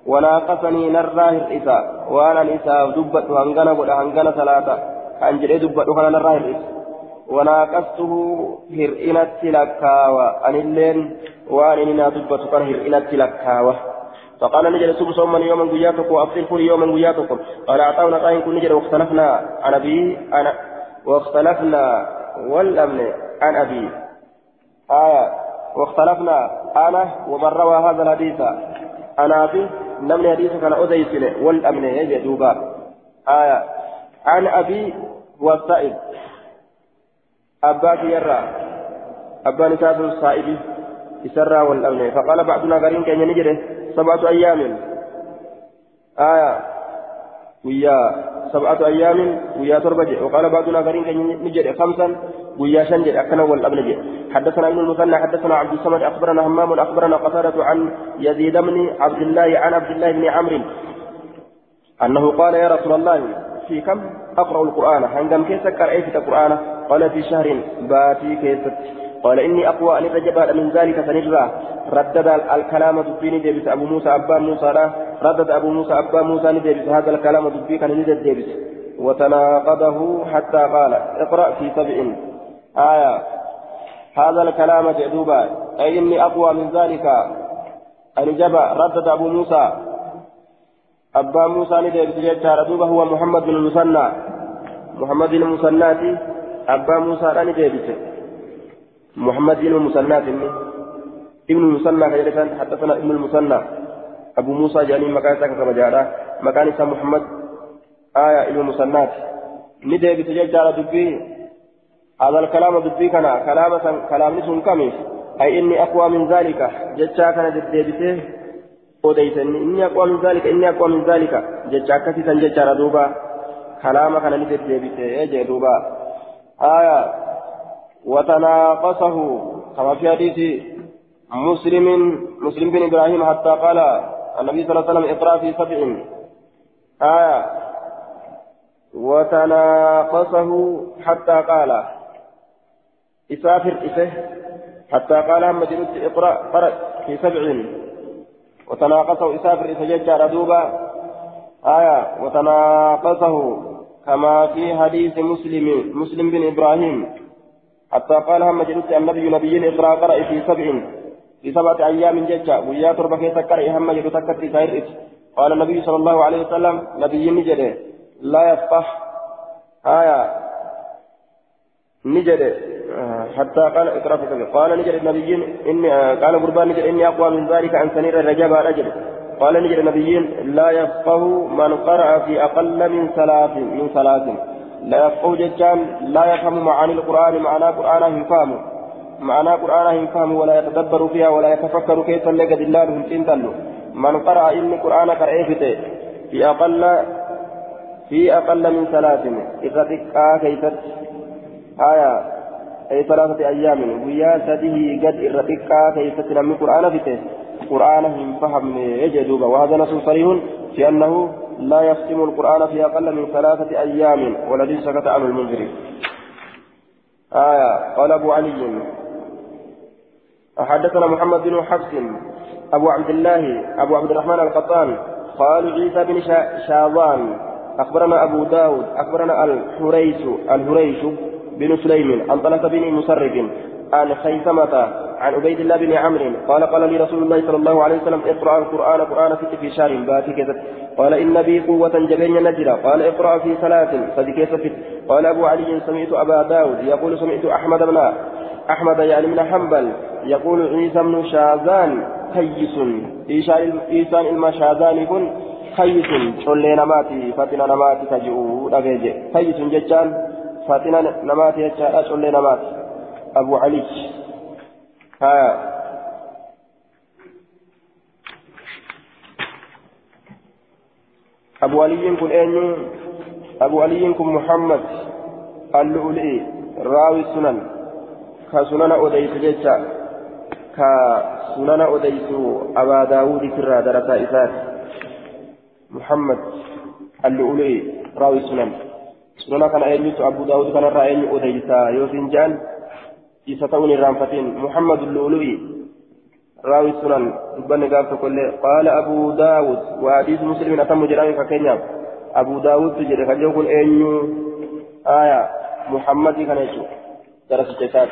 S1: وناقصني نرى هرئسة وأنا نساء دبت هنغنا قد هنغنا ثلاثة. أن جريه دبت كان نرى هرئسة وناقصته هرئنت لكاوة أن اللين وأن إننا دبت كان هرئنت لكاوة فقال نجد سب صوما يوما قياتكم وأفطر يوما قياتكم قال أعطانا قائن كل نجد واختلفنا عن أبي أنا واختلفنا والأمن عن أبي آية واختلفنا أنا ومن روى هذا الحديث أنا أبي نمني حديث كان أزيسل والأمن يجدوبا آية عن أبي والسائب أباك يرى. أبان إساب الصائب. يسرى والأمن. فقال بعضنا قرين كأن ينجره سبعة أيام. آية. ويا سبعة أيام. ويا تربة وقال بعضنا قرين كأن ينجره خمسا. ويا شنجر. أكنا والأمن حدثنا ابن المثنى. حدثنا عبد الصمد. أخبرنا همام. أخبرنا قتادة عن يزيد بن عبد الله عن عبد الله بن عمرو. أنه قال يا رسول الله في كم أقرأ القرآن؟ هنقم كيف قرأت القرآن؟ قال في شهر باتي كيف قال إني أقوى أن رجب من ذلك فنجرى ردد الكلام دبي ديبس أبو موسى أبا موسى لا. ردد أبو موسى أبا موسى ديبس هذا الكلام دبي كان ندد ديبس وتناقضه حتى قال اقرأ في سبع. آية. هذا الكلام جدوبا. أي إني أقوى من ذلك. أن جب ردد أبو موسى. أبا موسى ندير جيتشار دوبا هو محمد بن المثنى محمد بن المثنى أبا موسى ندير محمد بن المثنى ابن المثنى كذلك حدثنا ابن المثنى أبو موسى جاني مكان ساكا كما جارا مكان اسم محمد آية ابن المثنى ندير جيتشار دبي هذا الكلام دبي كان كلام كلام نسون كميس أي إني أقوى من ذلك جيتشا كان دبي odeysanni inni aqwa min zalika inni aqwa min zalika jecha akkasiisan jechaadha duuba. Kalaama kana ni deddeebise jee duuba. Aya وتناقصه كما في حديث مسلم مسلم بن إبراهيم حتى قال النبي صلى الله عليه وسلم اقرا في سبع آية وتناقصه حتى قال إسافر إسه حتى قال جلست اقرا قرأ في سبع وتناقصه إسافر إسججار دوبا. آية وتناقصه كما في حديث مسلم مسلم بن إبراهيم. حتى قال هم جلس النبي نبي إقرأ قرأ في سبع في سبعة أيام ججا ويا تربة في سكر هم جلس في سائر. قال النبي صلى الله عليه وسلم نبي نجده لا يفقه. آية نجد حتى قال اقرا في قال نجد النبي إني قال قربان نجد إني أقوى من ذلك عن سنير الرجب رجل قال نجد النبي لا يفقه من قرأ في أقل من ثلاث من ثلاث. لا يفقه ججان لا يفهم معاني القرآن معنى قرآنه يفهم. معنى قرآنه يفهم ولا يتدبر فيها ولا يتفكر كيف لقد الله من من قرأ إن قران قرأ في أقل في أقل من ثلاث. إذا تكا كيف آية أي ثلاثة أيام. ويا سده قد الرقيقة كيف تنمي قرآن فته قرآن هم فهم يجدوب. وهذا نص صريح في أنه لا يختم القرآن في أقل من ثلاثة أيام والذي سكت عنه المنذري آية قال أبو علي. حدثنا محمد بن حفص أبو عبد الله أبو عبد الرحمن القطان قال عيسى بن شاذان أخبرنا أبو داود أخبرنا الحريش الهريش بن سليم عن بن مسرف عن خيثمة عن عبيد الله بن عمرو قال قال لي رسول الله صلى الله عليه وسلم اقرأ القرآن قرآن ست في شهر باتي كذا. قال إن بي قوة جبين نجرة. قال اقرأ في ثلاث فذكيت في قال أبو علي سمعت أبا داود يقول سمعت أحمد بن أحمد يعني من حنبل يقول عيسى بن شاذان كيس إيسان إلما شاذان يكون كيس شلي نماتي فاتنا نماتي دغيجه كيس ججان. فاتنا نماتي يجا شلي نماتي أبو علي. ها. أبو علي كن أين أبو علي كن محمد اللؤلؤي راوي السنن كسنن أديس جيتشا كسنن أديس أبا داود كرا درسا إسات محمد اللؤلؤي راوي السنن سنن كان أين أبو داود كان رأين أديسا يوسين جان إيسا توني رامفتين محمد اللؤلؤي راوي السنن دبني قال قال أبو داود وحديث مسلم أتم جرامي فكينيا أبو داود تجري خجوكم أين آية محمد كان يشوف درس الجساد